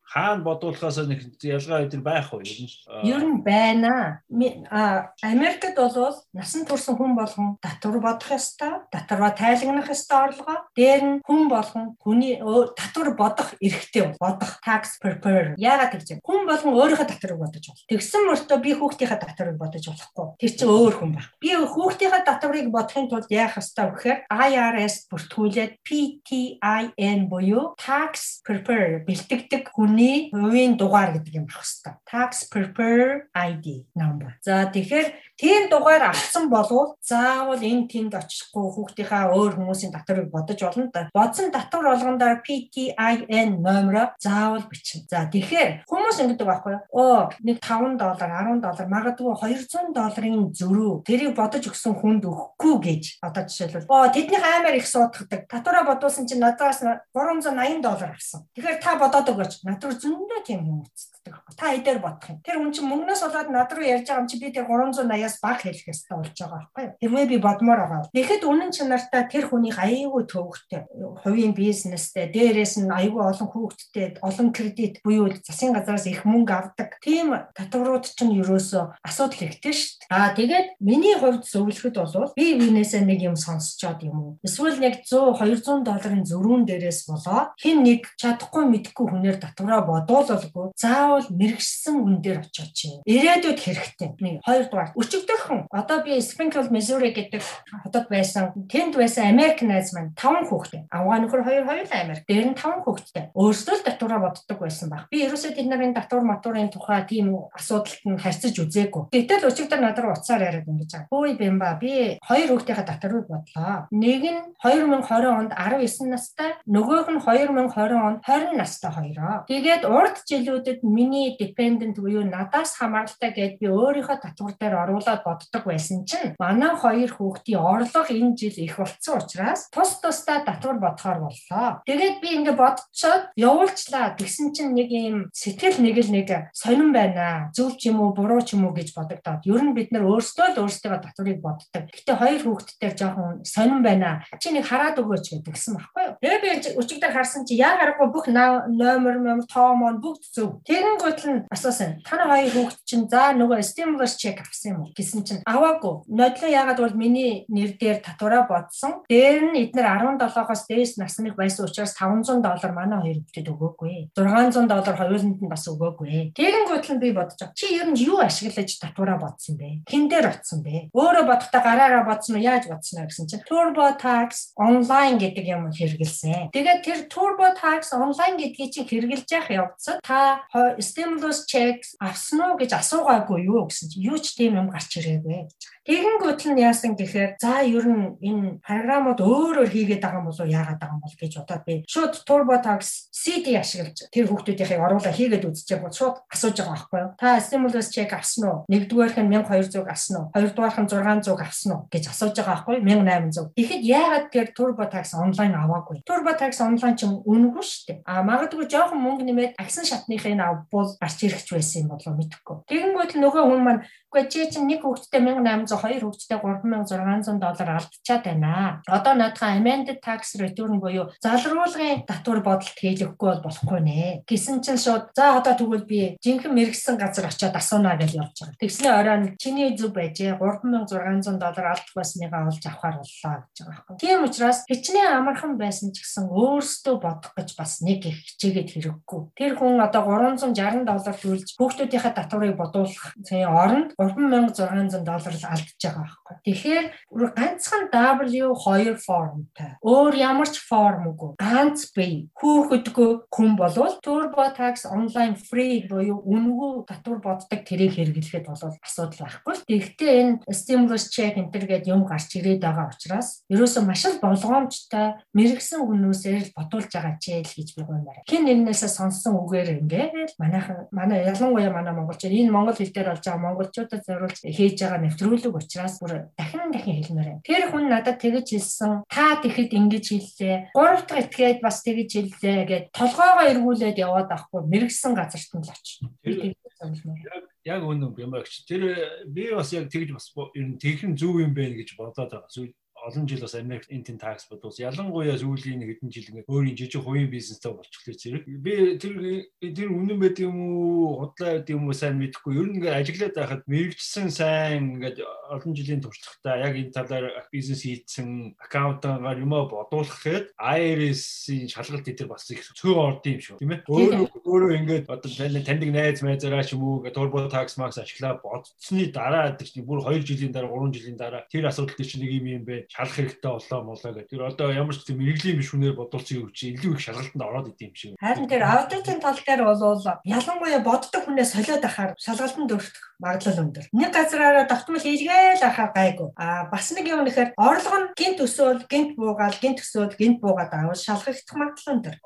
хаана бодуулахаас нэг ялгаа өдр байх уу? Ер нь байна. А Америкт бол насан турсан хүн болгон татвар бодох ёстой татвараа тайлагнах ёстой орлогоо дээр нь хүн болгон хүний татвар бодох эрхтэй бодох tax preparer. Яагаад гэж хүн болгон өөрийнхөө татварыг бодож болно тэгсэн мөртөө би хүүхдийнхээ татварыг бодож болохгүй. Тэр чинь өөр хүн байна би хүүхдийнхээ татварыг бодохын тулд яах ёстой вэ гэхээр IRS бүртгүүлээд PTIN буюу tax preparer. Бэлтгэдэг хүний хувийн дугаар гэдэг юм байх хэвээр. Tax Preparer ID number. За тэгэхээр тийм дугаар авсан болвол заавал энэ тэнд очихгүй хүүхдийнхаа өөр хүмүүсийн татварыг бодож болно да. Бодсон татвар болгондоо PTIN номероо заавал бичнэ. За тэгэхээр хүмүүс ингэдэг байхгүй юу? Оо нэг 5 доллар, 10 доллар, магадгүй 200 долларын зөрүү тэрийг бодож өгсөн хүнд өгөхгүй гэж одоо жишээлбэл оо тэднийх амар их сууддаг. Татвараа бодуулсан чинь надаас 380 доллар авсан. Тэгэхээр та бодоод өгөөч. Над руу зөндөө тийм юм үцдэг. Та эдээр бодох юм. Тэр хүн чинь мөнгнөөс болоод над руу ярьж байгаа юм чи би тэр 380-аас бага хэлэх ёстой болж байгаа байхгүй юу? Хэрвээ би бодмоор байгаа. Тэгэхэд үнэн чанартай тэр хүнийг аяйгүй төвөгтэй, хувийн бизнестэй, дээрээс нь аяйгүй олон хүүхэдтэй, олон кредит буюу засгийн газараас их мөнгө авдаг. Тийм татварууд чинь ерөөсөө асуудал ихтэй шүү дээ. Аа тэгээд миний хувьд зөвлөхөд бол би бинээсээ нэг юм сонсчоод юм уу? Эсвэл яг 100 200 долларын зөрүүн дээрээс болоо хин нэг чадахгүй мэдхгүй хүнээр татвараа бодоололгүй заавал мэрэгсэн хүн дээр очиж чинь. Ирээдүйд хэрэгтэй. Нэг хоёрдугаар өчигдөрхөн одоо би Springfield, Missouri гэдэг хотод байсан. Тэнд байсан Америк найз маань 5 хүүхэдтэй. Авгаа нөхөр хоёр хоёулаа Америк. Дээр нь 5 хүүхэдтэй. Өөрсдөө л татвараа боддог байсан баг. Би ерөөсөө тэд нарын татвар матурын тухай тийм асуудалд нь харьцаж үзээгүй. Гэтэл өчигдөр надад уцаар яриад ингэж байгаа. Хөөе бэмба би хоёр хүүхдийнхээ татварыг бодлоо. Нэг нь 2020 онд 19 настай, нөгөөх нь 2020 онд 20 настай хоёроо. Тэгээд урд жилүүдэд миний dependent буюу надаас хамааралтай гэд би өөрийнхөө татвар дээр оруулаад боддог байсан чинь манай хоёр хүүхдийн орлого энэ жил их болцсон учраас тус тусдаа татвар бодохоор боллоо. Тэгээд би ингээ бодцоод явуулчлаа. Тэгсэн чинь нэг юм сэтгэл нэг л нэг сонирн байна. Зөв ч юм уу, буруу ч юм уу гэж бодогдоод. Ер нь бид нар өөрсдөө л өөрсдөө татварыг боддог. Гэтэ хоёр хүүхдтэй жоохон сонирн байна. Чи нэг хараад өгөөч гэдгсэн байхгүй юу? Тэгээд би өчигдөр харсан чи яа харахгүй бүх номер, номер, тоо мон бүгд зөв. Тэгэн гутал нь асуусан. Таны хоёр хүүхд чинь за нөгөө stimulus check авсан юм уу гэсэн чинь аваагүй. Нодлоо яагаад бол миний нэр дээр татвараа бодсон. Дээр нь эднэр 17-оос дээш насных байсан учраас 500 доллар манай хоёр хүүхдэд өгөөгүй. 600 доллар хоёуланд нь бас өгөөгүй. Тэгэн гутал нь би бодож байгаа. Чи ер нь юу ашиглаж татвараа бодсон бэ? Хин дээр утсан бэ? Өөрөө бодохдоо гараараа бодсон уу? Яаж бодсон аа гэсэн чинь TurboTax online гэдэг юм хэрэгэлсэн. Тэгээд тэр TurboTax online гэдгийг чи хэрэгжилж явах явцад та stimulus checks авсан уу гэж асуугаагүй юу гэсэн чинь юу ч тийм юм гарч ирээгүй гэж. Тэгэнгүүт нь яасан гэхээр за ер нь энэ програмууд өөрөөр хийгээд байгаа юм болов яагаад байгаа юм бол гэж бодоод би шууд TurboTax CD ашиглаж тэр хүүхдүүдийнхээ оруулаа хийгээд үзчихээ бол шууд асууж байгаа байхгүй юу? Та stimulus check авсан уу? Нэгдүгээрх нь 1200 авсан уу? Хоёрдугаарх нь 600 авсан уу гэж асууж байгаа байхгүй юу? 1800. Тэгэхэд яагаад тэр TurboTax онлайн аваагүй? TurboTax онлайн ч үнэгүй шүү дээ. А магадгүй жоохон мөнгө нэмээд агсан шатныхыг авбал гарч ирэх байсан юм болоо мэдэхгүй. Тэгэнгүүт л нөгөө хүн маань үгүй чи чинь нэг хүүхэдтэй 1800 хоёр хүүхэдтэй 3600 доллар алдчихад байна. Одоо наадхан amended tax return буюу залруулгын татвар бодолт хийлгэхгүй бол болохгүй нэ. Гэсэн чинь шууд за одоо тэгвэл би жинхэнэ мэрэгсэн газар очиод асуунаа гэж явж байгаа. Тэгснэ оройн чиний зүг байжээ 3600 доллар алдах байсныгаа олж авахар боллоо гэж байгаа байхгүй. Тийм учраас хичнээн амархан байсан ч гэсэн өөрсдөө бодох гэж бас нэг их хичээгээд хэрэггүй. Тэр хүн одоо 360 доллар төлж хүүхдүүдийнхээ татварыг бодуулах зэн оронд 3600 доллар л алдаж байгаа байхгүй. Тэгэхээр ганцхан W2 формтой. Өөр ямар ч форм үгүй. Ганц бий. Хүүхэдгүй хүн болвол TurboTax online free буюу үнэгүй татвар боддог тэрийг хэрэглэхэд бол асуудал байхгүй. Тэгэхдээ энэ stimulus check энэ гэдэг юм гарч ирээд байгаа учраас ерөөсөө маш л болгоомжтой мэрэгсэн хүмүүсээр л бодулж байгаа ч л гэж би гомбараа. Хин нэгнээсээ сонссон үгээр ингээд манайхан манай ялангуяа манай монголчууд энэ монгол хэл дээр болж байгаа монголчуудад зориулж хийж байгаа нэвтрүүлэг учраас бүр дахин дахин хэлмээр байна. Тэр хүн надад тэгэж хэлсэн. Та тэгэхэд ингэж хэллээ. Гурав дахь этгээд бас тэгэж хэллээ гэд толгоогоо эргүүлээд яваад авахгүй мэрэгсэн газарт нь л очив. Яг үнэн юм багч. Тэр би бас яг тэгж бас ер нь тэгхэн зөв юм байна гэж бодоод байгаа олон жил бас Америк энтин такс бодвол ялангуяа сүүлийн хэдэн жил ингээд өөрийн жижиг хувийн бизнестэй болчихлоо зэрэг. Би тэр тэр үнэн байд юм уу худлаа байд юм уу сайн мэдэхгүй. Ер нь ингээд ажиглаад байхад мэрэгчсэн сайн ингээд олон жилийн туршлагатай яг энэ талаар бизнес хийцэн аккаунтаар юмаа бодуулах гээд IRS-ийн шалгалт дээр бас их цөөн орд юм шүү тийм ээ. Өөрөө өөрөө ингээд одоо таньдаг найз майзараа ч юм уу ингээд турбо такс макс ашиглаа бодцсны дараа гэдэг чинь бүр 2 жилийн дараа 3 жилийн дараа тэр асуудал дээр чинь нэг юм юм бэ шалах хэрэгтэй болоо молоо гэдэг. Тэр одоо ямар ч тийм мэрэгжлийн биш хүнээр бодулсан юм чи илүү их шалгалтанд ороод идэв юм шиг. Харин тэр аудитын тал дээр бол ялангуяа боддог хүнээ солиод ахаар шалгалтанд өртөх магадлал өндөр. Нэг газараараа тогтмол хийлгээл ахаа гайгүй. А бас нэг юм нэхэр орлого нь гинт өсөөл, гинт буугаал, гинт өсөөл, гинт буугаад авал шалгагдах магадлал өндөр.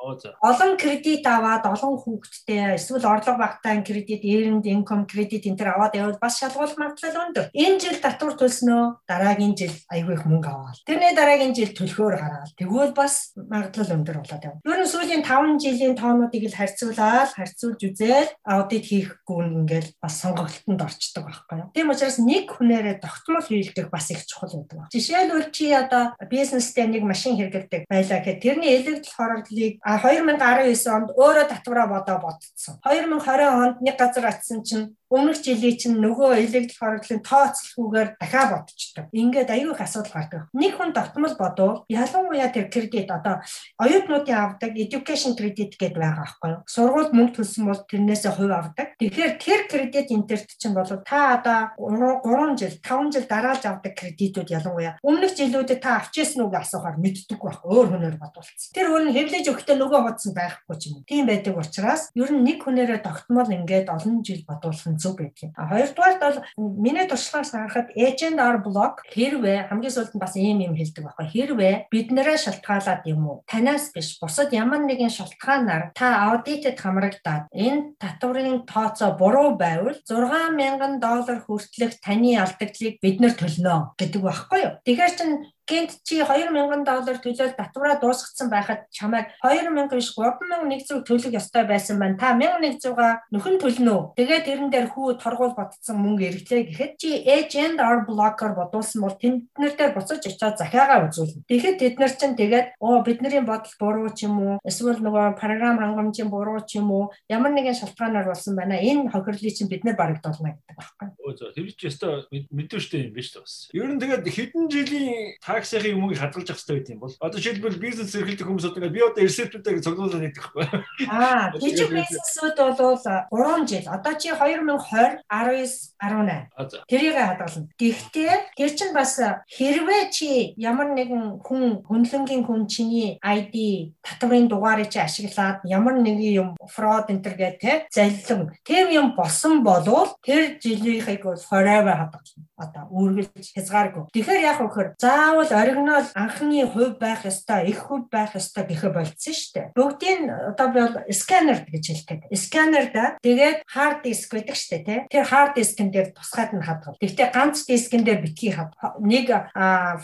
Олон кредит аваад олон хүүхэдтэй эсвэл орлого багтаа кредит, earned income кредит энэ төр аваад явал бас шалгуулах магадлал өндөр. Энэ жил татвар төлснөө дараагийн жил айгүй их мөнгө аваад тэрний дараагийн жил төлхөөр гараад тэгвэл бас магадлал өндөр болоод явна. Ер нь сүүлийн 5 жилийн тоонуудыг л харьцуулаад харьцуулж үзээд аудит хийхгүй ингээл бас сонголтонд орчдөг байхгүй юу. Тийм учраас нэг хүнээрээ тогтмол хийлдэх бас их чухал байдаг. Жишээлбэл чи одоо бизнестэй нэг машин хэрэглэдэг байлаа гэхэд тэрний электр хорогдлыг 2019 онд өөрөө татвараа бодоо бодцсон. 2020 онд нэг газар атсан чинь өмнөх жилийн чинь нөгөө электр хордлын тооцлохгүйгээр дахиад бодчихдог. Ингээд аюу их асуудал гардаг. Нэг хүн тогтмол бодвол ялангуяа тэр кредит одоо оюутнуудын авдаг education credit гэдэг байгаа байхгүй юу? Сургууль мөнгө төлсөн бол тэрнээсээ хувь авдаг. Тэгэхээр тэр кредит интерт чинь бол та одоо 3 жил, 5 жил дараалж авдаг кредитүүд ялангуяа өмнөх жилүүдэд та уу гэж асуухаар мэддэг байх. Өөр хүнээр бодволцсон. Тэр хүн хэвлэж өгөхдөө нөгөө бодсон байхгүй ч юм. Тийм байдаг учраас ер нь нэг хүнээрээ тогтмол ингээд олон жил бодволох нь зөв байдаг. А хоёрдугаарт бол миний туршлагаас харахад agent or block хэрвээ хамгийн сүүлд нь бас ийм юм хэлдэг байхгүй хэрвээ бид нараа шалтгаалаад юм уу танаас биш бусад ямар нэгэн шалтгаанаар та аудитэд хамрагдаад энэ татврын тооцоо буруу байвал 6000 доллар хүртэлх таны алдагдлыг бид нар төлнө гэдэг байхгүй юу. Тэгэхээр чин гинт чи 2000 доллар төлөөл татвараа дуусгацсан байхад чамайг 2000 биш 3100 төлөх ёстой байсан байна. Та 1100-а нөхөн төлнө үү? Тэгээд тэрэн дээр хүү торгуул ботцсон мөнгө эрэглээ гэхэд чи agent or blocker бодуулсан бол тэднэр дээр буцаж очиод захиагаа үзүүлнэ. Тэгэхэд тэд нар чинь тэгээд оо бидний бодол буруу ч юм уу эсвэл нөгөө програм хангамжийн буруу ч юм уу ямар нэгэн шалтгаанаар болсон байна. Энэ хохирлыг чинь бид нар барагдуулна гэдэг байхгүй. Өө зөө тэр чинь өстой мэдвэштэй юм биш үү. Ер нь тэгээд хэдэн жилийн таксийн юмыг хадгалж авах хэрэгтэй юм бол одоо жишээлбэл бизнес эрхэлдэг хүмүүс одоо би одоо ресептүүдийг цуглуулад нэгдэх байхгүй. Аа жижиг бизнесүүд бол 3 жил одоо чи 2020 19 18 тэрийг хадгална. Гэхдээ тэр чинь бас хэрвээ чи ямар нэгэн хүн хөндлөнгийн хүн чиний ID татврын дугаарыг чи ашиглаад ямар нэгэн юм фрод энтер гэдэг те заллин тийм юм болсон болвол тэр жилийнхийг бол forever хадгална. Одоо үргэлж хязгааргүй. Тэгэхээр яг өгөхөр заавал оригинал анхны хувь байх ёстой, их хувь байх ёстой гэхэ болцсон шүү дээ. Бүгдийг одоо би бол сканер гэж хэлдэг. Сканерда тэгээд хард диск гэдэг шүү дээ, тий. Тэр хард дискэн дээр тусгаад нь хадгал. Гэхдээ ганц дискэн дээр битгий хад. Нэг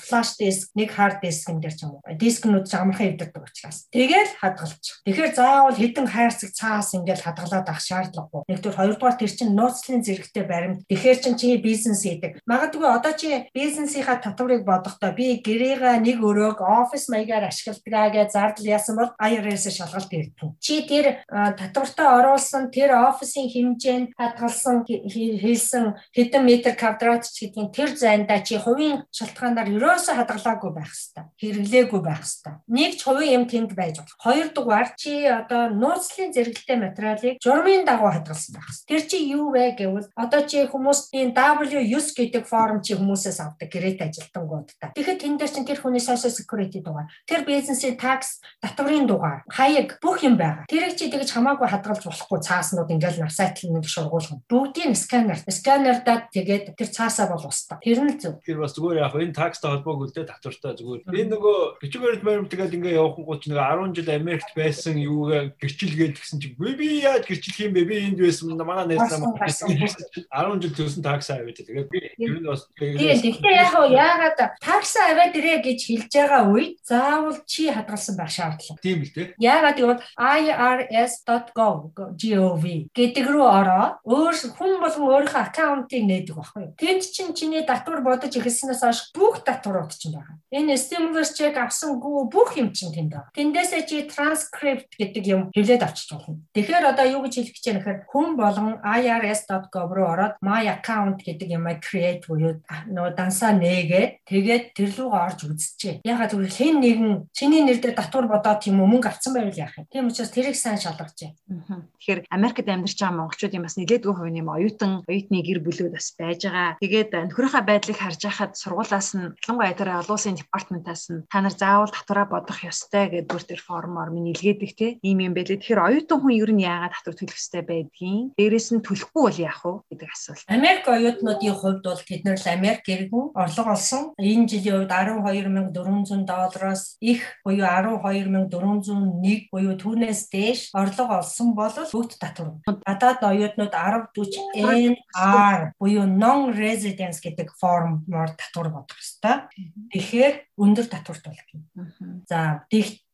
флаш диск, нэг хард дискэн дээр ч юм уу. Дискнүүд ч амархан өвдөрдөг учраас. Тэгээд хадгалж. Тэгэхээр заавал хідэн хайрцаг цаас ингээл хадгалаад авах шаардлагагүй. Нэгдүгээр хоёрдугаар тэр чинь нууцлын зэрэгтэй баримт. Тэгэхээр чинь чи бизнес хийдэг. Магадгүй одоо чи бизнесийнхаа татварыг бодохдоо би гэрээгээ нэг өрөөг офис маягаар ашигладгаа гэж зардал яасан бол IRS-ээс шалгалт ирдэг. Чи тэр татвартаа оруулсан тэр офисын хэмжээнд хадгалсан хийсэн хэдэн метр квадрат ч гэдгийг тэр зайндаа чи хувийн шалтгаанаар ерөөсөө хадгалаагүй байх хэвээр. Хэрэглээгүй байх хэвээр. Нэг ч хувийн юм тэнд байж болох. Хоёрдугаар чи одоо нууцлын зэрэгэлтэй материалыг журмын дагуу хадгалсан байх хэвээр. Тэр чи юу вэ гэвэл одоо чи хүмүүсийн W9 гэдэг форм чи хүмүүсээс авдаг гэрээт ажилтангууд та. Тэгэхээр тэн дээр чинь тэр хүний social security дугаар, тэр бизнесийн tax татврын дугаар, хаяг бүх юм байгаа. Тэрийг чи тэгж хамаагүй хадгалж болохгүй цааснууд ингээл нарсайтл нэг шургуулган. Бүгдийн сканер, сканердаа тэгээд тэр цаасаа бол устаа. Тэр нь зөв. Тэр бас зүгээр яг энэ такстай холбоог үлдээ татвартай зүгээр. Энэ нөгөө бичгээр мэрм тэгээд ингээ явахын гол чинь 10 жил Америкт байсан юугаа гэрчилгээд гэсэн чинь би би яаж гэрчлэх юм бэ? Би энд байсан манай найз намаа 10 жил төлсөн такс аваад тэгээд би нь бас тэгээд гэхдээ яг яагаад такс аваад ирээ гэж хэлж байгаа үед заавал чи хадгалсан байх шаардлага. Тийм л дээ. Яагаад гэвэл irs.gov гэдэг рүү ороо өөр хүн болгон өөрийнхөө аккаунтыг нээдэг байхгүй? Тэнд чинь чиний татвар бодож эхэлснээс хойш бүх татварууд чинь байгаа. Энэ stimulus check авсангүй бүх юм чинь тэнд байгаа. Тэндээсээ чи transcript гэдэг юм хэвлээд авчиж болно. Тэгэхээр одоо юу гэж хэлэх гэж байна гэхээр хүн болгон irs.gov руу ороод my account гэдэг юмаа create буюу нөгөө дансаа нээгээд тэгээд тэр рүү орж үзчихье. Ягаад гэвэл хэн нэгэн чиний нэр дээр татвар бодоод тийм мөнгө авсан байвал яах юм. Тийм учраас тэрийг сайн шалгажээ. Тэгэхээр Америкт амьдарч байгаа монголчуудын бас нэлээдгүй хувийн юм оюутан оюутны гэр бүлүүд бас байж байгаа. Тэгээд нөхрийнхөө байдлыг харж байхад сургуулаас нь ялангуяа тэр олон улсын департаментаас нь та нар заавал татвараа бодох ёстой гэдэг бүр тэр формоор минь илгээдэг те. Ийм юм байлээ. Тэгэхээр оюутан хүн ер нь яагаад татвар төлөх ёстой байдгийг дээрэс нь төлөхгүй бол яах вэ гэдэг асуулт. Америк оюутнуудын хувьд бол тэд нар л Америк иргэн орлого олсон. Энэ жилийн хувьд 12400 доллароос их буюу 12401 буюу түүнээс дээш орлого олсон бол бүгд татвар. Гадаад оюутнууд 1040 NR буюу non residence гэдэг формоор татвар бодох ёстой. Тэгэхээр өндөр татварт болно. За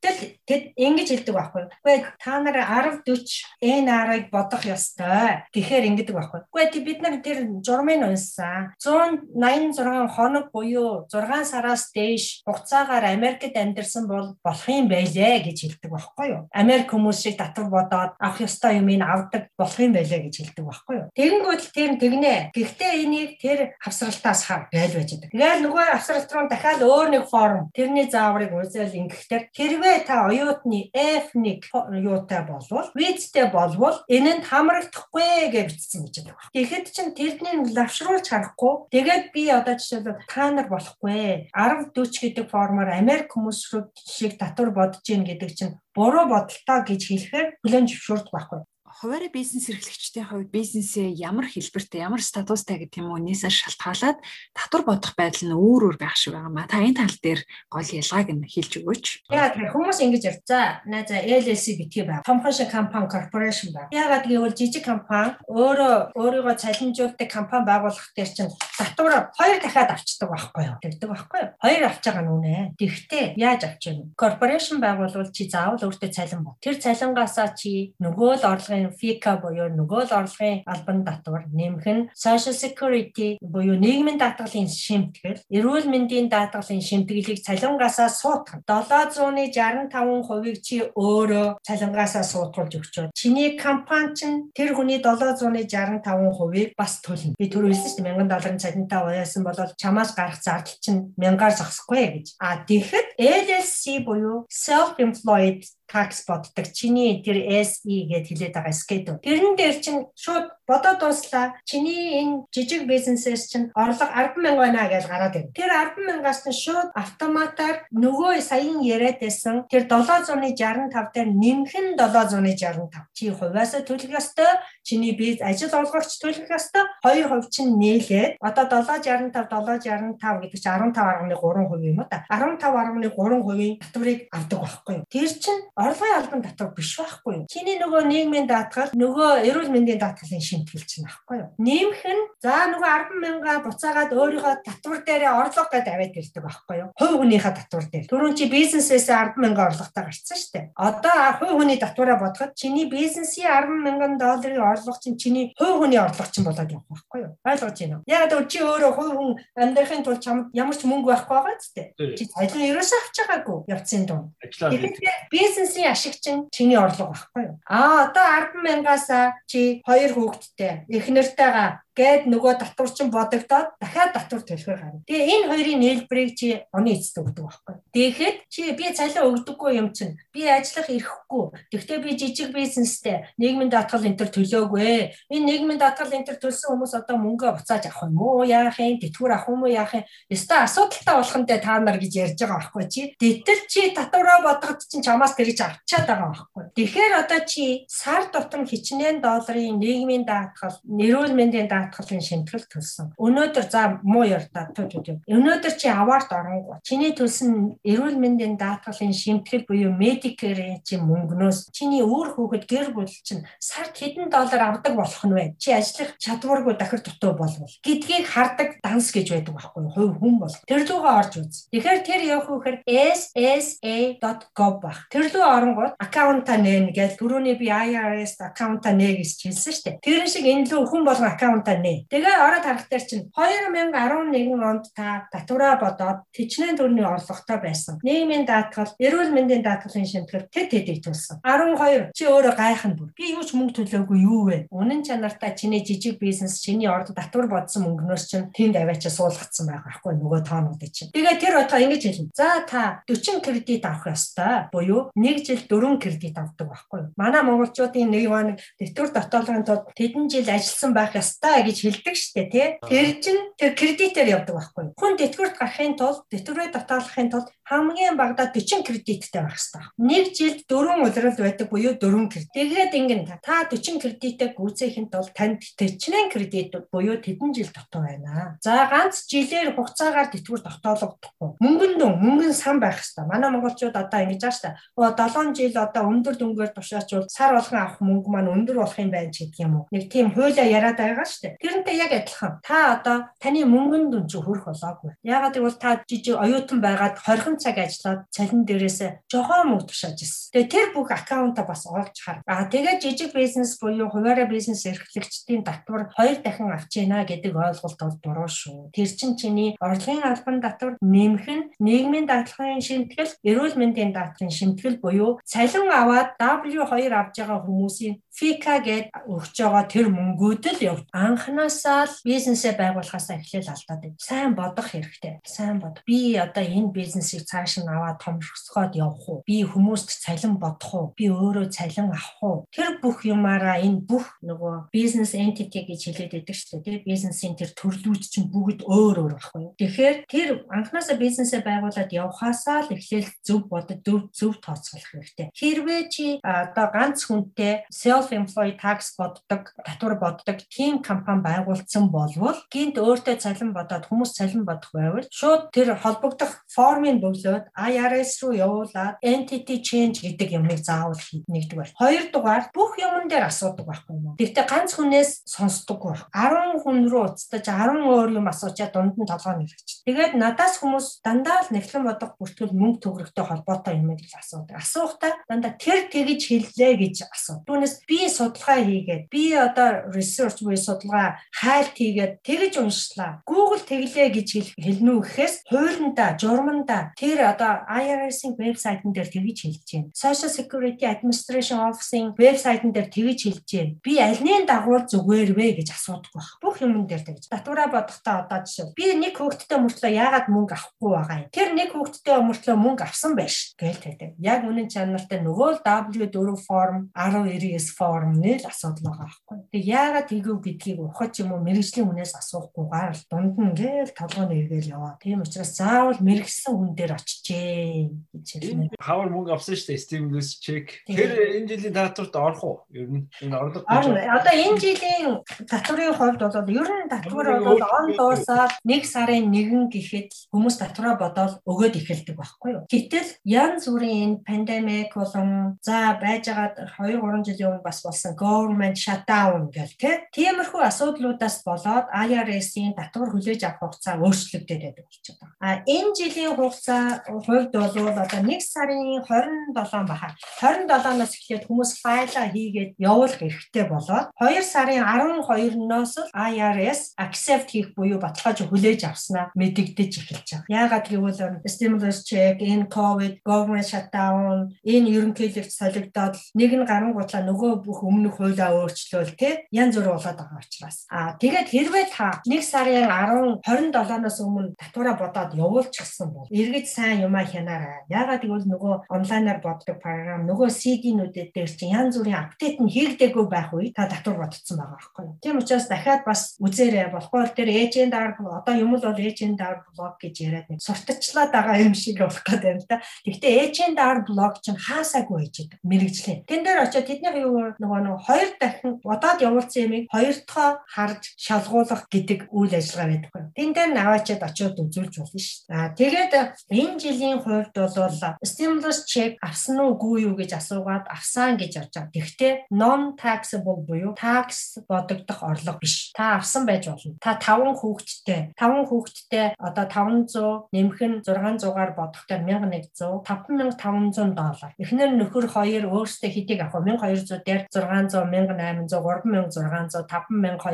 тэгтэл тэд ингэж хэлдэг байхгүй. Үгүй та нар 10 40 NR-ыг бодох ёстой. Тэгэхээр ингэдэг байхгүй. Үгүй бид нар тэр журмын унссан 186 хоног буюу 6 сараас дээш хугацаагаар Америкт амьдарсан бол болох юм байлээ гэж хэлдэг байхгүй юу? Америк хүмүүс шиг татвар бодоод авах ёстой юмыг авдаг болох юм байлээ гэж хэлдэг байхгүй юу? Тэгэнгүүт тэр тэгнэ. Гэхдээ энийг тэр хавсралтаас хав байж байж байгаа. Тэгээд нөгөө хавсралт руу дахиад өөр нэг форм тэрний зааврыг үзэл ингэхдээ хэрвээ та оюутны F1 юутай болвол визтэй болвол энэнд хамрагдахгүй гэж бичсэн гэж байна. Тэгэхэд чинь тэрний лавшруулж харахгүй. Тэгээд би одоо жишээлбэл та нар болохгүй 10 40 гэдэг формоор Америк хүмүүс шиг татвар бодож гин гэдэг чинь буруу бодолтой гэж хэлэхээр хүлэн зөвшөөрдөг байхгүй хуваарь бизнес эрхлэгчдийн хувьд бизнесээ ямар хэлбэртэй, ямар статустай гэдэг юм уу нээсээ шалтгаалаад татвар бодох байдал нь өөр өөр байх шиг байгаа маа. Та энэ тал дээр гол ялгааг нь хэлж өгөөч. Яг хүмүүс ингэж ярьж за найза LLC битгий байг. Томхон шиг компани корпоратив байг. Ягаад гэвэл жижиг компани өөрөө өөрийгөө цалинжуулдаг компани байгуулах дээр чинь татвар хоёр дахиад авчдаг байхгүй юу? Тэгдэг байхгүй юу? Хоёр авч байгаа нь үнэ. Тэгвэл яаж авч вэ? Корпоратив байгуулвал чи заавал өөртөө цалин бод. Тэр цалингаасаа чи нөгөө л орлогын FICA буюу нөгөө л орлогын албан татвар нэмэх нь Social Security буюу нийгмийн даатгалын шимтгэл, эрүүл мэндийн даатгалын шимтгэлийг цалингаасаа суутгах. 765%-ийг чи өөрөө цалингаасаа суутгуулж өгчөө. Чиний компани чинь тэр хүний 765%-ийг бас төлнө. Би шүү дээ 1000 долларын цалинтай уяасан бол чамаас гарах зардал чинь 1000-аар зогсохгүй гэж. А тэгэхэд LLC буюу self-employed tax боддог. Чиний тэр SE гэд хэлээд байгаа schedule. Тэрэн дээр чинь шууд бодоод дууслаа. Чиний энэ жижиг бизнесээс чинь орлого 100000 байна гэж гараад ирнэ. Тэр 100000-аас нь шууд автоматар нөгөө саяхан яриад байсан тэр 765 дээр нэмэх нь 765. Чи хувьяасаа төлөх ёстой. Чиний бизнес ажил олгогч төлөх ёстой. 2% чинь нээлээд одоо 765 765 гэдэг чинь 15.3% юм уу та. 15.3%-ийн татварыг авдаг байхгүй юу? Тэр чинь орлогын албан татвар биш байхгүй юу? Чиний нөгөө нийгмийн даатгал, нөгөө эрүүл мэндийн даатгалын шимтгэлч нь байхгүй юу? Нэмэх нь за нөгөө 10 мянга буцаагаад өөрийнхөө татвар дээрээ орлого гэдээ аваад ирдэг байхгүй юу? Хувь хүнийхээ татвар дээр. Түрүүн чи бизнесээс 10 мянга орлоготой гарцсан шүү дээ. Одоо хувь хүний татвараа бодоход чиний бизнесийн 10 мянган долларын орлого чинь чиний хувь хүний орлого чинь болоод явах байхгүй юу? Ойлгож байна уу? Яг л чи өөрөө хувь хүн амьдрахын тулд чамд ямар ч мөнгө байхгүй байгаа ч дээ. Чи ажил ерөөсөө авч байгаагүй явцын дунд. Тэгэхээр бизнес бизнесийн ашиг чинь чиний орлого байхгүй юу? Аа одоо 10 мянгаас чи хоёр хүүхэдтэй эхнэртэйгээ гээд нөгөө татварчин бодогдоод дахиад татвар төлөхөөр гарна. Тэгээ энэ хоёрын нээлбэрийг чи оны эцэст өгдөг байхгүй. Тэгэхэд чи би цалин өгдөггүй юм чинь би ажиллах ирэхгүй. Тэгвэл би жижиг бизнестэй нийгмийн даатгал энэ төр төлөөгүй. Энэ нийгмийн даатгал энэ төр төлсөн хүмүүс одоо мөнгө буцааж авах юм уу? Яах юм? Тэтгэвэр авах юм уу? Яах юм? Өстой асуудалтай болох нь та нар гэж ярьж байгаа байхгүй чи. Гэтэл чи татвараа бодоход чинь чамаас тэрийг авчаад байгаа байхгүй. Тэгэхээр одоо чи сар тутам хичнээн долларын нийгмийн даатгал, нэрүүл мэндийн даатгал даатгалын шимтгэл төлсөн. Өнөөдөр за муу ярдаа төвчүүд. Өнөөдөр чи аваарт оронгоо. Чиний төлсөн эрүүл мэндийн даатгалын шимтгэл буюу Medicare чи мөнгнөөс чиний өөр хүүхэд гэр бүл чинь сард хэдэн доллар авдаг болох нь вэ? Чи ажиллах чадваргүй дахир дутуу болвол гэдгийг хардаг данс гэж байдаг байхгүй юу? Хувь хүн бол. Тэр лугаа орж үз. Тэгэхээр тэр явах үхээр ssa.gov баг. Тэр луу оронгууд аккаунта нээн гэж түрүүний би IRS аккаунта нэ гэж хэлсэн шүү дээ. Тэр шиг энэ лүү хүн болгон аккаунта нэ. Тэгээ ороод харах дээр чинь 2011 онд та татвараа бодоод тэжнээ төрний орлоготой байсан. Нийгмийн даатгал, эрүүл мэндийн даатгалын шимтгэл тэд тэдийг төлсөн. 12 чи өөрөө гайхах бүр. Би юу ч мөнгө төлөөгүй юу вэ? Үнэн чанартай чиний жижиг бизнес, чиний орд татвар бодсон мөнгнөөс чинь тэнд аваачаа суулгацсан байгаа байхгүй нөгөө тоонуудыг чинь. Тэгээ тэр отоо ингэж хэлнэ. За та 40 кредит авах ёстой. Буюу 1 жил 4 кредит авдаг байхгүй? Манай монголчуудын нэг нэг тэтгэвэр дотоолгын тулд тэдэн жил ажилласан байх ёстой гэж хэлдэг штэ тий. Тэр чинь тэр кредитээр явдаг байхгүй? Хүн тэтгэврт гарахын тулд тэтгэврээ татаалахын тулд хамгийн багадаа 40 кредиттэй байх хэрэгтэй. Нэг жилд 4 улирал байдаг буюу 4 кредит. Тэгээд ингэн та 40 кредитээ гүйцээхэд бол танд 40 кредит буюу тэдэн жил дутуу байна. За ганц жилээр хугацаагаар тэтгэвэр тогтоологдохгүй. Мөнгөн дүн, мөнгөн сан байх хэрэгтэй. Манай монголчууд одоо ингэж байгаа шүү дээ. 7 жил одоо өндөр дүнгээр тушаачвал сар болгон авах мөнгө маань өндөр болох юм байна ч гэдэг юм уу. Нэг тийм хуулиа яриад байгаа шүү дээ. Тэрнтэй яг адилхан. Та одоо таны мөнгөн дүн чи хөрөх болоогүй. Ягаад гэвэл та жижиг оюутан байгаад 20 цаг ажиллаад цалин дээрээсээ жохоо мөнгө тушааж ирсэн. Тэгээ тэр бүх аккаунта бас олж хар. Аа тэгээ жижиг бизнес буюу хуваараа бизнес эрхлэгчдийн татвар хоёр дахин авч яана гэдэг ойлголт бол буруу шүү. Тэр чин чиний орлогын албан татвар нэмэх нь нийгмийн даатгалын шимтгэл, эрүүл мэндийн даатгалын шимтгэл буюу цалин аваад W2 авж байгаа хүмүүсийн FICA гэд өгч байгаа тэр мөнгүүд л явд. Анханасаа л бизнесээ байгуулахаас эхлээл алдаад байна. Сайн бодох хэрэгтэй. Сайн бод. Би одоо энэ бизнесийг цааш нь аваад томрсгоод явах уу? Би хүмүүст цалин бодох уу? Би өөрөө цалин авах уу? Тэр бүх юмараа энэ бүх нөгөө бизнес entity гэж хэлээд байдаг шүү дээ. Бизнесийн тэр төрлүүд чинь бүгд өөр өөр байхгүй юу? Тэгэхээр тэр анханасаа бизнесээ байгуулад явхаасаа л эхлээл зөв бодож зөв зөв тооцоолох хэрэгтэй. Хэрвээ чи одоо ганц хүнтэй self employed tax боддог, татвар боддог тийм компани байгуулсан болвол гинт өөртөө цалин бодоод хүмүүс цалин бодох байвал шууд тэр холбогдох формыг бөглөөд IRS руу явуулаад entity change гэдэг юмыг заавал нэгдэг байна. Хоёрдугаар бүх юмн дээр асуудаг байхгүй юу? Гэхдээ ганц хүнээс сонсдог байх. 10 хүн рүү уцтаж 10 өөр юм асуучаад дунд нь толгой нэрч. Тэгээд надаас хүмүүс дандаа л нэхлэн бодох бүртгэл мөнгө төгрөгтэй холбоотой юм гэж асуудаг. Асуухтаа дандаа тэр тэгж хэллээ гэж асуу. Түүнээс би судалгаа хийгээд би одоо research буюу судалгаа хайлт хийгээд тэгж уншлаа. Google тэглээ гэж хэлнэ үү гэхээс хуулиндаа, журмандаа тэр одоо IRS-ийн вебсайтн дээр тэгж хэлж байна. Social Security Administration Office-ийн вебсайтн дээр тэгж хэлж байна. Би альнийн дагуу зүгээр вэ гэж асуудаг байх. Бүх юмн дээр тэгж. Татвараа бодохдоо одоо жишээ. Би нэг хүүхэдтэй мөртлөө яагаад мөнгө авахгүй байгаа юм. Тэр нэг хүүхэдтэй мөртлөө мөнгө авсан байж гээл тэгдэг. Яг үнэн чанартай нөгөө W4 form 1099 form ормны л асуудал байгаа байхгүй. Тэг яагаад тэгв гэдгийг ухаж юм уу мэрэгжлийн хүнээс асуухгүйгээр л дунд нь ингээл толгойн эргээл яваа. Тийм учраас заавал мэрэгсэн хүн дээр очижээ гэж хэлнэ. Хавар мөнгө авсан шүү дээ стимулус чек. Тэр энэ жилийн татварт орох уу? Ер нь энэ орлого Одоо энэ жилийн татварын хувьд бол ер нь татвар бол он дуусаад 1 сарын 1 гэхэд хүмүүс татвараа бодоод өгөөд эхэлдэг байхгүй юу. Гэтэл янз бүрийн энэ пандемик болон за байжгаад 2 3 жилийн өмнө бас болсон government shutdown гэл тиймэрхүү асуудлуудаас болоод IRS-ийн татвар хүлээж авах хугацаа өөрчлөгдөд байдаг болчиход байгаа. А энэ жилийн хугацаа хувьд бол одоо 1 сарын 27 баха. 27-наас эхлээд хүмүүс файлаа хийгээд явуулах эрхтэй болоод 2 сарын 12-ноос л IRS accept хийх буюу баталгааж хүлээж авснаа мэдэгдэж эхэлж байгаа. Яагаад гэвэл stimulus check, энэ COVID, government shutdown, энэ ерөнхийлөгч солигдоод нэг нь гарангуудлаа нөгөө бүх өмнөх хуулиа өөрчлөөл те янз бүр болоод байгаа учраас. Аа тэгээд хэрвээ та 1 сарын 10 27-наас өмнө татвараа бодоод явуулчихсан бол эргэж сайн юмаа хянаарай. Яагаад гэвэл нөгөө онлайнаар боддог програм нөгөө CD-нүүдэд дээр чинь янз бүрийн апдейт нь хийгдээгүй байх үед та татвар бодсон байгаа байхгүй юу. Тийм учраас дахиад бас үзээрэй. Болохгүй бол тэр эйжент ар одоо юм л бол эйжент ар блог гэж яриад нэг сурталчлаад байгаа юм шиг болох гэдэг юм да. Гэхдээ эйжент ар блог чинь хаасаагүй байж байгаа. Мэргэжлээ. Тэн дээр очиод тэдний нөгөө нөгөө хоёр дахин бодоод явуулсан ямиг хоёр дахь харж шалгуулах гэдэг үйл ажиллагаа байдаг байна. Тэн дээр наваачаад очиод үзүүлж болно шүү дээ. Аа тэгээд энэ жилийн хувьд бол stimulus check авсан уугүй юу гэж асуугаад авсан гэж явж байгаа. Тэгвэл non taxable буюу tax бодогдох орлого биш. Та авсан байж болно. Та 5 хүүхэдтэй 5 хүүхэдтэй одоо 500 нэмэх нь 600-аар бодохдоо 1100 5500 доллар. Эхнэр нөхөр хоёр өөрсдөө хэдийг авах вэ? 1200 дээр 600, 1800, 3600, 5200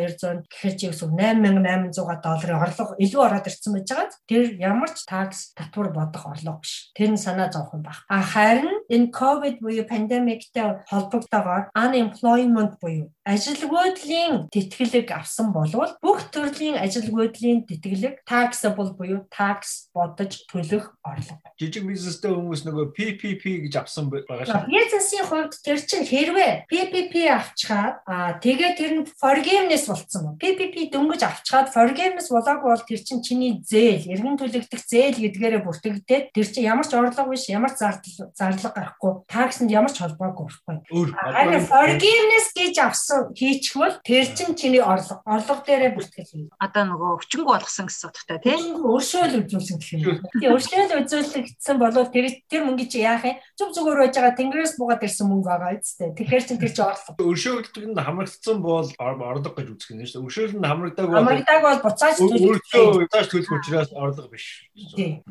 гэхэр чи гэсэн 8800 долларын орлого илүү ороод ирсэн байж байгаа. Тэр ямар ч такс татвар бодох орлого биш. Тэр нь санаа зовхон баг. А харин энэ ковид буюу пандемиктэй холбогдоогоор unemployment буюу ажилгүйдлийн тэтгэлэг авсан болвол бүх төрлийн ажилгүйдлийн тэтгэлэг taxable буюу tax бодож төлөх орлого. Жижиг бизнестэй хүмүүс нөгөө PPP гэж авсан байгаа шүү. Бизнесийн хувьд тэр чинь хэрвээ PPP авчихад аа тэгээд тэр нь forgiveness болцсон. PPP дөнгөж авчихад forgiveness болоогүй бол тэр чинь чиний зээл, эргэн төлөгдөх зээл гэдгээрээ бүртгэгдээд тэр чинь ямар ч орлого биш, ямар зардал зарлага гарахгүй, таксанд ямар ч холбоогүй байхгүй. Харин forgiveness гэж авсан хийчихвэл тэр чинь чиний орлого, орлого дээрээ бүртгэл. Одоо нөгөө өчнгөө болгосон гэсэн утгатай тийм. Өршөөл үзүүлсэн гэх юм. Тийм өршөөл үзүүлэгдсэн болов тэр тэр мөнгө чи яах юм? Зүг зүгээр байж байгаа тэнгэрээс буугаад ирсэн мөнгө байгаа үсттэй. Тэгэхээр чин тэр чи орлого. Өршөөлдөг нь хамрагдсан бол орлого гэж үзэх юм шүү дээ. Өршөөл нь хамрагдааг бол хамрагдааг бол буцааж төлөх. Буцааж төлөх учраас орлого биш. Тийм.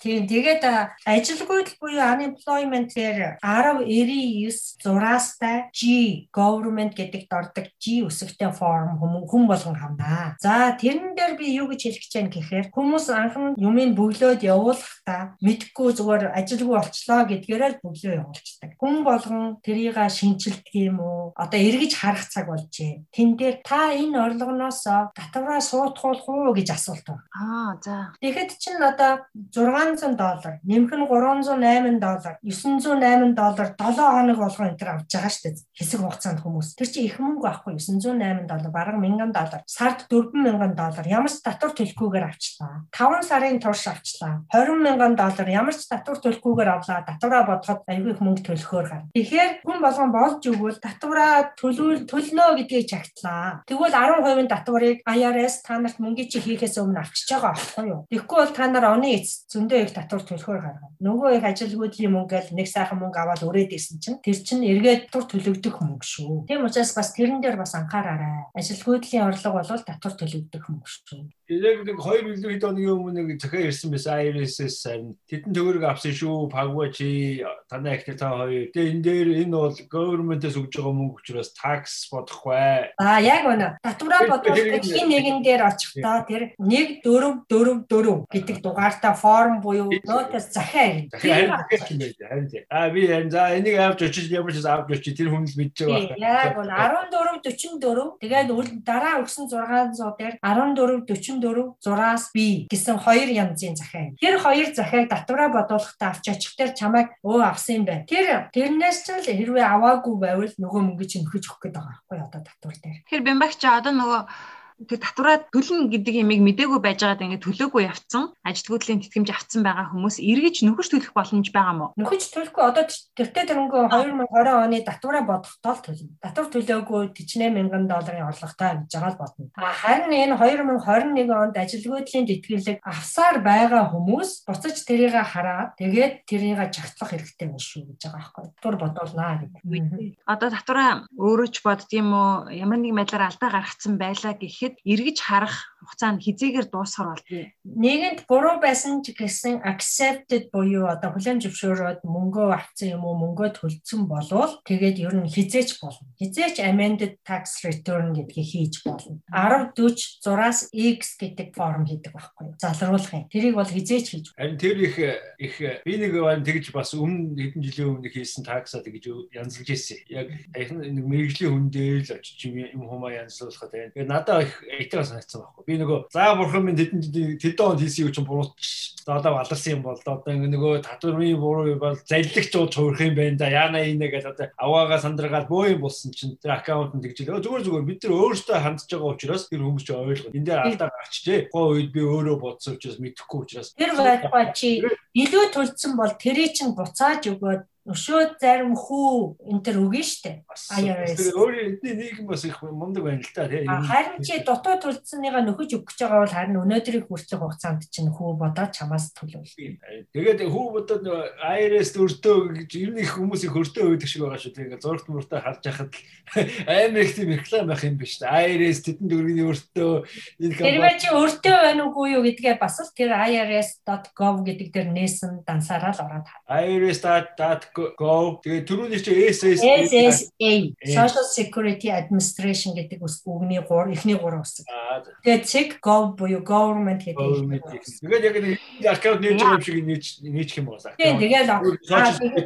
Тийм тэгээд ажилгүйдэл буюу unemployment дээр 1099 зураастай G government гэдэгт ордог G үсэгтэй форм хүн болгон хамнаа. За тэрэн дээр би юу гэж хэлэх гэж байна гэхээр хүмүүс анхан юмыг бөглөөд явуулахдаа мэдхгүй зүгээр ажилгүй болчлоо гэдгээрээ л бөглөө явуулчихдаг. Хүн болгон тэрийг шинжилдэг юм уу? Одоо эргэж харах цаг болжээ. Тэн дээр та энэ орлогоноос татвараа суутгуулах уу гэж асуулт байна. Аа за. Тэгэхэд чинь одоо 600 доллар, нэмэх нь 308 доллар, 908 доллар 7 хоног болгоо энэ төр авч байгаа шүү дээ. Хэсэг хугацаанд хүмүүс. Тэр чинь их мөнгө авахгүй 908 доллар, бараг 1000 доллар, сард 4000 доллар ямар ч татвар төлөхгүйгээр авчлаа. 5 сарын турш авчлаа. 20 мянган доллар ямар ч татвар төлөхгүйгээр авлаа. Татвараа бодоход аягүй их мөнгө төлөхөөр гарна. Тэгэхээр хүн болгон болж өгвөл татвараа төлөв төлнө гэдгийг чагтлаа. Тэгвэл 10% татварыг IRS та нарт мөнгө чи хийхээс өмнө авчиж байгаа аахгүй юу? Тэгэхгүй бол та нар оны эц зөндөө их татвар төлөхөөр гаргана. Нөгөө их ажилгүйдлийн мөнгөөл нэг сайхан мөнгө аваад өрөөд исэн чинь тэр чинь эргээд татвар төлөгдөх мөнгө шүү. Тийм учраас бас тэрэн дээр бас анхаараарай. Ажилгүйдлийн орлого бол татвар төлөгдөх мөнгө шүү. Яг нэг 2 билүү хэд хоногийн өмнө нэг захиа ирсэн байсан IRS-с харин тэдэн төгрөг авсан шүү. Пагва чи танай ихтэй та хоёр. Тэгээ энэ дээр энэ бол government-ээс өгж байгаа мөнгө учраас tax бодохгүй. Аа яг үнэ. Татвараа бодвол хин нэгэн дээр очихдоо тэр 1 4 4 4 гэдэг дугаартай форм буюу нотоос захиа ирнэ. Аа би энэ за энийг авч очиж ямар ч авч очиж тэр хүн л мэдж байгаа. Яг үнэ 14 44 тэгээд дараа өгсөн 600 дээр 14 40 34 зураас B гэсэн хоёр янзын захиа. Тэр хоёр захиаг татвараа бодуулахдаа авч очих тэр чамайг өө авсан юм байна. Тэр тэрнээс ч л хэрвээ аваагүй байвал нөгөө мөнгө чинь өгөх гээд байгаа байхгүй одоо татвар дээр. Тэр бямбагч одоо нөгөө тэр татвараа төлнө гэдэг ямиг мдээгүй байж байгаад ингээд төлөөгүй явцсан ажилтгуудлын тэтгэмж авцсан байгаа хүмүүс эргэж нөхөж төлөх боломж байгаа мó. Нөхөж төлөхгүй одоо тэртээ тэрнгөө 2020 оны татвараа бодохдоо төлнө. Татвар төлөөгүй 48 мянган долларын орлоготой гэж байгаа л бодно. Харин энэ 2021 онд ажилтгуудлын тэтгэлэг авсаар байгаа хүмүүс буцаж тэрийг хараад тэгээд тэрийг жагтлах хэрэгтэй байна шүү гэж байгаа байхгүй. Татвар бодуулнаа гэдэг. Одоо татвараа өөрөө ч боддгийм үү ямар нэг байдлаар алдаа гаргацсан байлаа гэх гэхэд эргэж харах хугацаанд хизээгээр дуусгар болдгоо. Нэгэнд буруу байсан ч гэсэн accepted буюу одоо хүлээн зөвшөөрөөд мөнгөө авсан юм уу мөнгөө төлсөн болвол тэгээд ер нь хизээч болно. Хизээч amended tax return гэдгийг хийж болно. 10 40 6-аас X гэдэг форм хийдэг байхгүй? Залруулах юм. Тэрийг бол хизээч хийж. Харин тэр их их би нэг байна тэгж бас өмнө хэдэн жилийн өмнө хийсэн таксаа тэгж янзлж ирсэн. Яг нэг мэрэгжлийн хүн дээр л очиж юм хумаа янзлуулахад байна. Тэгээд надад их айтаа санагдсан байхгүй. Би нөгөө заа бурхан минь тэдэн тэдэн онд хийсэн юм чинь буруутч одоо аларсан юм бол одоо нөгөө татварын буруу бол залливч ууж хуурах юм байна да. Яана инэ гэж одоо аваагаа сандраагаад бөө юм болсон чинь тэр аккаунт нь тэгжэл зүгээр зүгээр бид нар өөрсдөө хандж байгаа учраас тэр хүмүүс чинь ойлгоо. Энд дээр алдаа гарчжээ. Гоо үед би өөрөө бодсон учраас мэдэхгүй учраас. Тэр байхгүй чи илүү төлцсөн бол тэрий чинь буцааж өгөөд өшөө зарим хүү энэ төр өгнө штэ. IRS. Өөрийн эдний нийгэм бас их мундаг байна л та тийм. Харин чи дотоод төлцсөныгаа нөхөж гэж байгаа бол харин өнөөдрийг хүртэх хугацаанд чинь хүү бодоод чамаас төлөв. Тэгээд хүү бодоод IRS өртөө гэж ер нь их хүмүүсийн хөртөө өгдөг шиг байгаа шүү. Тэгээд зургт мөртөө харж яхад амар их тийм реклам байх юм биш үү? IRS тэдэн дөрвийн өртөө энэ компани чи өртөө байна уугүй юу гэдгээ бас л тэр irs.gov гэдэг дээр нээсэн дансаараа л ороод. irs.gov go. Тэгээ түрүүний чи SSA Social Security Administration гэдэг үгний 3 эхний 3 үсэг. Тэгээ цэг gov буюу government гэдэг. Тэгээд яг нэг аккаунт нээж юм шиг нээчих юм байна. Тэгээд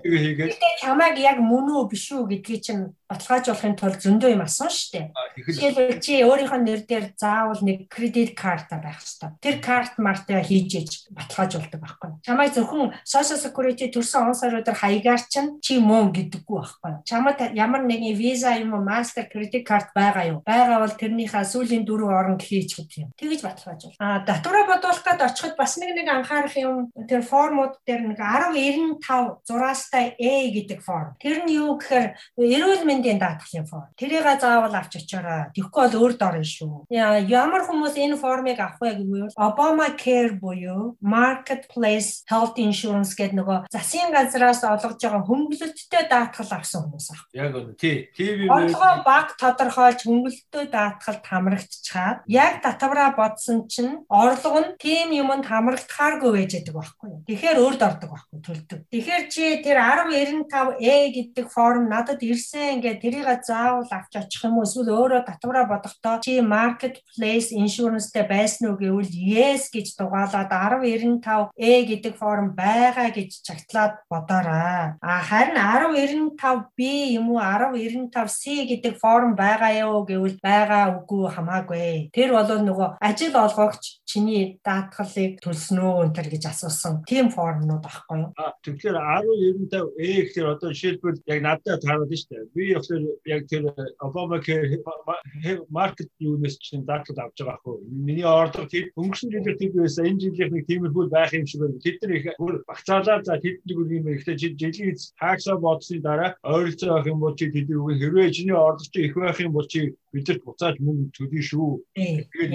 хийгээд. Чамайг яг мөн үү биш үү гэдгийг чинь баталгаажуулахын тулд зөндөө юм шүү дээ. Жишээлбэл чи өөрийнхөө нэр дээр заавал нэг кредит карта байх хэрэгтэй. Тэр карт мартаа хийж ээж баталгаажуулдаг байхгүй. Чамайг зөвхөн social security төрсэн он саруудаар хаягаар чинь чи мөн гэдэггүй байхгүй. Чамд ямар нэгэн visa юм уу master credit card байгаа юу? Байгаа бол тэрнийхээ сүүлийн дөрөв орон хийж гэдэг юм. Тэгэж баталгаажуул. А татвараа бодуулах гээд очиход бас нэг нэг анхаарах юм тэр формууд дээр нэг 1095 зураастай A гэдэг форм. Тэр нь юу гэхээр эрүүл мэндийн даатгалын форм. Тэрийг заавал авч очоорой. Тэгэхгүй бол өөр дор шүү. Ямар хүмүүс энэ формыг авах вэ гэвэл Obama Care буюу Marketplace Health Insurance гэдэг нөгөө засгийн газраас олгож байгаа хөнгөлөлттэй даатгал авсан хүмүүс ах. Яг үнэ тий. ТV Орлогоо баг тодорхойлж хөнгөлөлттэй даатгалд хамрагдчихад яг татвараа бодсон чинь орлого нь тийм юмд хамрагдахааргүй байж байгаа байхгүй юу. Тэгэхээр өөрд ордог байхгүй төлдөг. Тэгэхээр чи тэр 1095A гэдэг форм надад ирсэн ингээд тэрийг заавал авч очих юм уу эсвэл өөрөө татвараа бодохдоо чи marketplace insurance-тэй байсан уу гэвэл yes гэж дугаалаад 1095A гэдэг форм байгаа гэж чагтлаад бодоорой. А харин 1095B юм уу 1095C гэдэг форм байгаа юу гэвэл байгаа үгүй хамаагүй. Тэр бол нөгөө ажил олгогч чиний даатгалыг төлснөө өнтер гэж асуусан тийм формнууд байхгүй юу? Тэгэхээр 1095A гэхээр одоо жишээлбэл яг надад таараад шүү дээ. Би болохоор яг тэр Obamacare маркет юунес чинь даатгал авч байгаа хгүй. Миний ордор тэр өнгөрсөн жилээр тэр байсан энэ жилийнх нэг тиймэрхүү байх юм шиг байна. Тэд нар их бүр багцаалаа за тэдний үг юм ихтэй жилийн тааксаа бодсны дараа ойролцоо авах юм бол чи тэдний үг хэрвээ чиний ордор чи их байх юм бол чи бидэрт буцааж мөнгө төлнө шүү. Тэгээд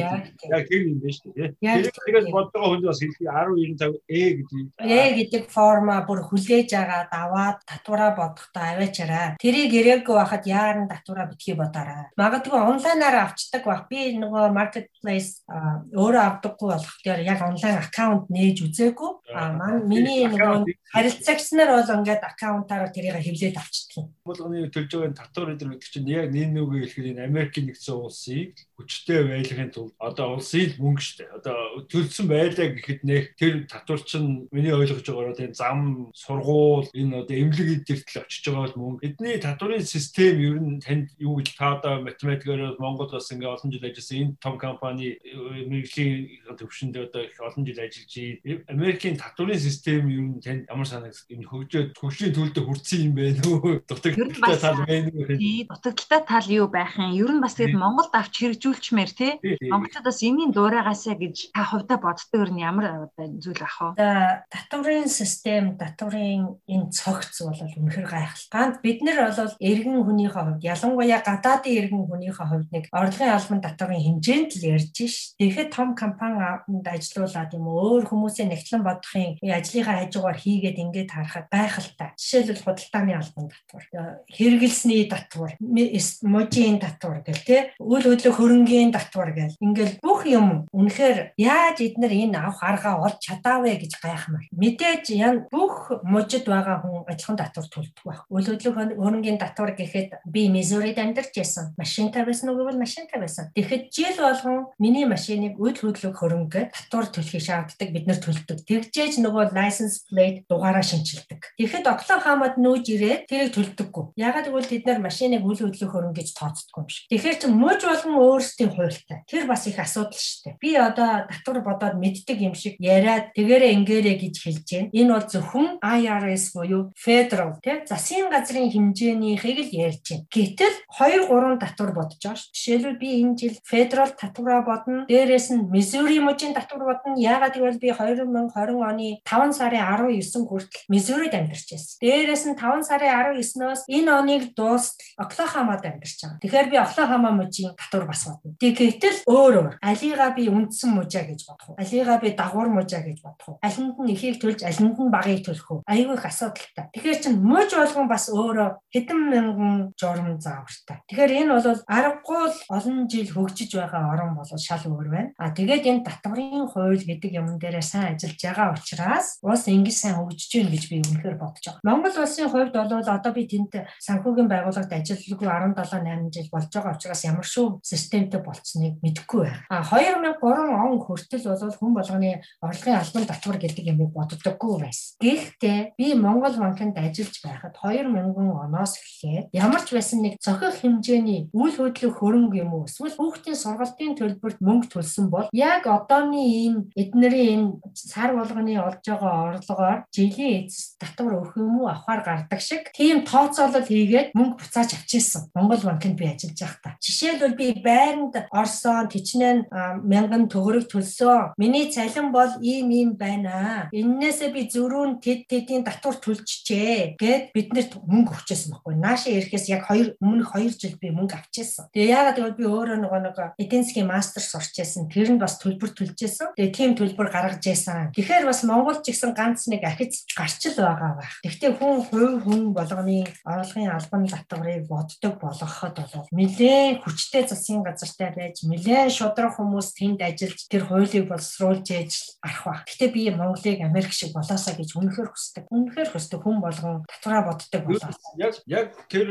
яг тэр юм байна шүү дээ. Тэгээд бодгоо хүнд бас хэлхий 1095 э гэдэг. Э гэдэг форма бүр хүлээж агаад аваад татвараа бодохдоо аваачаарай. Тэрийг ирээгүй байхад яаран татвараа битгий бодоорой. Магадгүй онлайнаар авчдаг байх. Би нөгөө marketplace өөрөө авдаггүй болохоор яг онлайн аккаунт нээж үзээгүй. А маань миний нөгөө харилцагч нар бол ингээд аккаунтаараа тэрийг хэвлээд авчдаг. Болгоны төлж байгаа татвар эдэр гэдэг чинь яг нэг нүгэ хэлэхэд энэ Америкийн нэгдсэн улсыг хүчтэй байлгахын тулд одоо улсын мөнгө штэ. Одоо төлсөн байлаа гэхэд нэх тэр татвар чинь миний ойлгож байгаагаар энэ зам сургууль энэ одоо эмнэлэг эдэртэл очиж байгаа бол мөнгө. Эдний татварын систем ер нь танд юу гэж та одоо математикаар Монголд бас ингээ олон жил ажилласан энэ том компани мэрэгжлийн төвшөнд одоо их олон жил ажиллаж. Америкийн татварын систем ер нь танд ямар санагс энэ хөгжөөд хөгжлийн төлөлдө хүрсэн юм бэ нөө дутагдaltaй тал байна уу? Дутагдaltaй тал юу байх юм? Ер нь бас тэгээд Монголд авч хэрэгжүүлчмээр тий. Монголчууд бас энийн дуурайгаасаа гэж та хувьдаа боддог нь ямар зүйл ах вэ? Татварын систем, татварын энэ цогц бол үнэхэр гайхал. Ганц бид нар бол эргэн хүнийхээ хувьд ялангуяа гадаадын эргэн хүнийхээ хувьд нэг орлогын албан татварын хэмжээнд л ярьж ш. Тэгэхэд том компанид ажиллаулаад юм өөр хүмүүсийн нэгтлэн бодохын ажлынхаа хажуугаар хийгээд ингээд харахад гайхалтай. Жишээлбэл худалдааны албан татвар, хэрэгэлсний татвар, можийн татвар гэл те үйл хөдлөх хөрөнгийн татвар гэл ингээл бүх юм үнэхээр яаж эднэр энэ авах аргаа олж чадаавэ гэж гайхмаар. Мэдээж ян бүх мужид байгаа хүн адилхан татвар төлдөг байх. Үйл хөдлөх хөрөнгийн татвар гэхэд би Мизурид амьдарч байсан. Машинтай байсан уу гэвэл машинтай байсан. Тэгэхэд жил болгон миний машиныг үйл хөдлөх хөрөнгө татвар төлөхийг шаарддаг бид нар төлдөг. Тэгжээж нөгөө license plate дугаараа шинчилдэг. Тэгэхэд Оклахомад нүүж ирээд тэрийг төлдөггүй. Ягаад гэвэл тэд нар машиныг үйл хөдлөх хөрөнгө гэж тооцдоггүй юм шиг. Тэгэхээр чи муж болгон өөрсдийн хуультай. Тэр бас их асуудал шүү дээ. Би одоо татвар бодоод мэддэг юм шиг яриад тэгээрээ ингээрэй гэж хэлж байна. Энэ бол зөвхөн IRS буюу federal тийм засгийн газрын хэмжээнийхийг л ярьж байна. Гэтэл 2 3 татвар бодож байгаа шүү. Жишээлбэл би энэ жил federal татвараа бодно. Дээрээс нь Missouri мужийн татвар бодно. Яагаад гэвэл би 2020 оны 5 сарын 19 хүртэл Missouri-д амьдарч байсан. Дээрээс нь 5 сарын 19-ноос энэ оныг дуустал Оклахомад амьдарч байгаа. Тэгэхээр би Оклахома мужийн татвар бас бодно. Тэгэхдээ өөр өөр. Алига би үндсэн мужаа гэж бодох уу? Алига би дагуур мужаа гэж бодох уу? Алинд нь ихийг төлж алинд нь багыг төлөх үү? Айгүй их асуудалтай. Тэгэхээр чин муж болгон бас өөрөө хэдэн мянган журам зааварч утгатай. Тэгэхээр энэ бол аргагүй л олон жил хөгжиж байгаа орн бол шал өөр байна. А тэгээд энэ татварын хууль гэдэг юм дээрээ сайн ажиллаж байгаа учраас улс ингэж сайн хөгжиж гин гэж би үнэхээр бодож байгаа. Монгол улсын хувьд бол одоо би тэнд санхүүгийн байгууллагад ажиллагүй 17 8 жил болж байгаа учраас ямар шүү системтэй болцсныг мэдэхгүй байна. А 2003 он хүртэл бол хүн болгоны орлогын албан татвар гэдэг юмыг боддоггүй байсан. Гэхдээ би Монгол банкнд ажиллаж байхад 2000 оноос эхлээд ямар ч байсан нэг зохих хэмжээний үйл хөдлөх хөрөнгө юм уу эсвэл хүүхдийн сургалтын төлбөрт мөнгө төлсөн бол яг одооны энэ эднэрийн энэ сар болгоны олж байгаа орлогоор жилийн эцэс татвар өгөх юм уу авахар гардаг шиг тийм тооцоолол хийгээд мөнгө буцааж авчихсан. Монгол банкнд би ажиллаж байхдаа. Жишээлбэл би байранд орсон тичнээн мянган төгрөг төлсөө. Миний цалин бол ийм ийм байна. Иннээсээ би зөрүүн тэд тэдийн татвар төлчихжээ гэд биднэрт мөнгө өгчээсэн байхгүй. Наашаа ирэхээс яг 2 өмнөх 2 жил би мөнгө авчихсан. Тэгээ яагаад гэвэл би өөрөө нөгөө нэг эдийн засгийн мастер сурчээсэн. Тэр нь бас төлбөр төлжсэн. Тэгээ тийм төлбөр гаргаж байсан. Тэгэхээр бас Монголч гэсэн ганц нэг ахиц гарч л байгаа байх. Гэхдээ хүн хувь хүн болгоны орлогын албан татварыг боддог болгоход бол нэлээд хүчтэй засгийн газартай байж нэлээд шудраг хүмүүс тэнд ажиллаж тэр хуулийг боловсруулж ээж арах баг. Гэтэ би Монголыг Америк шиг болоосаа гэж үнэхээр хүсдэг. Үнэхээр хүсдэг хүн болгон татвараа боддог болоо. Яг яг тэр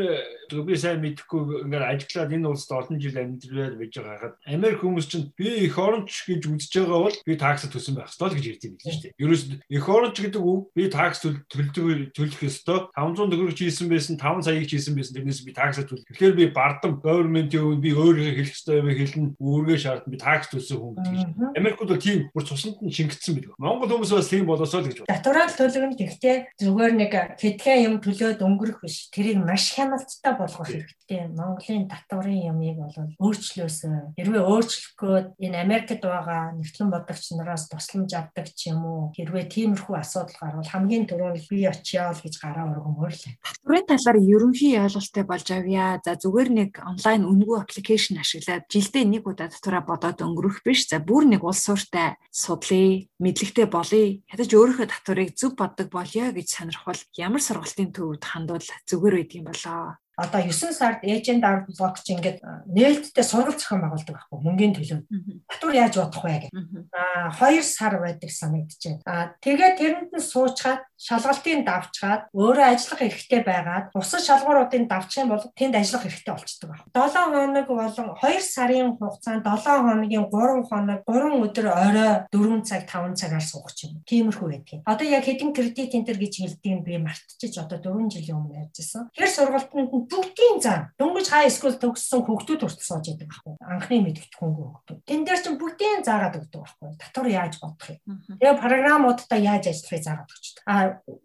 би сайн мэдэхгүй ингээд ажиллаад энэ улсад олон жил амьдраад байж байгаа хахад Америк хүмүүс чинь би эх оронч гэж үзэж байгаа бол би такс төлсөн байх ёстой л гэж ярьд юм билээ шүү дээ. Ерөөс эх оронч гэдэг үг би такс төлдөг төлөх ёстой. 500 төгрөг хийсэн байсан, 5 саяыг хийсэн байсан тэрнээс би такс төлөх. Тэгэхээр би бардам government-ийн би өөрөө хэлэх юм хэлнэ. Үүргээ шаардна би такс төлсөн хүн гэж. Америкууд бол тийм бүр цуснд нь шингэсэн билүү. Монгол хүмүүс бас тийм болосоо л гэж байна. Татвараа төлөв нь гэхдээ зүгээр нэг хэдхэн юм төлөөд өнгөрөх биш. Тэрийг маш хяналттай болгох хэрэгтэй. Монголын татварын ямыг бол өөрчлөөсөө хэрвээ өөрчлөхгүй энэ Америкт байгаа нэгтлэн бодогч нараас тусламж авдаг ч юм уу хэрвээ тиймэрхүү асуудал гарвал хамгийн түрүүнд би очиё л гэж гараа өргөмөр л. Татварын талаар ерөнхий ойлголттой болж авъя. За зүгээр нэг онлайн үнэгүй аппликейшн ашиглаад жилдээ нэг удаа татвараа бодоод өнгөрөх биш. За бүр нэг улс сууртай судлаа, мэдлэгтэй болъё. Ядаж өөрийнхөө татварыг зөв боддог болъё гэж санархвал ямар сургалтын төвд хандвал зүгээр байдаг юм болоо одоо 9 сард эйжент арт блокч ингээд нээлттэй сургалт зохион байгуулдаг байхгүй мөнгөний төлөө. Татвар яаж бодох вэ гэх. Аа 2 сар байдаг санагдчихэв. Аа тэгээд тэрэнд нь суучгаад шалгалтын давчгаад өөрөө ажиллах хэрэгтэй байгаад бусад шалгууруудын давчих юм бол тэнд ажиллах хэрэгтэй болчдөг байна. 7 хоног болон 2 сарын хугацаанд 7 хоногийн 3 хоног 3 өдөр орой 4 цаг 5 цагаар суух юм. Тиймэрхүү байдаг. Одоо яг хэдин кредит энтер гэж хэлдэг нь би мартчихж одоо 4 жилийн өмнө ярьжсэн. Тэр сургалтанд бүгдийн зам. Дөнгөж хай скул төгссөн хүүхдүүд хүртэл сууж байдаг байхгүй. Анхны мэдгэдэггүй хүүхдүүд. Тэн дээр чинь бүгдийн заагаад өгдөг байхгүй. Татвар яаж бодох юм тэгээ програмуудтай яаж ажиллахыг заагаад өгчдөг а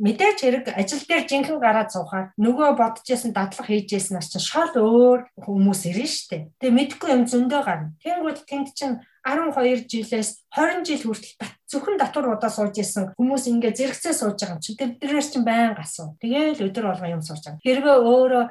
мэдээж хэрэг ажил дээр жинхэнэ гараад суухаар нөгөө бодож исэн дадлах хийж исэн нар чинь шал өөр хүмүүс ирнэ штэ тэгээ мэдхгүй юм зөндөө гарна. Тэнгууд тэнд чинь 12 жилээс 20 жил хүртэл зөвхөн татваруудаа сууж исэн хүмүүс ингээ зэрэгцээ сууж байгаа юм чи тэрнээс чинь байн гасуу. Тэгээл өдөр болго юм сууж байгаа. Хэрвээ өөрөө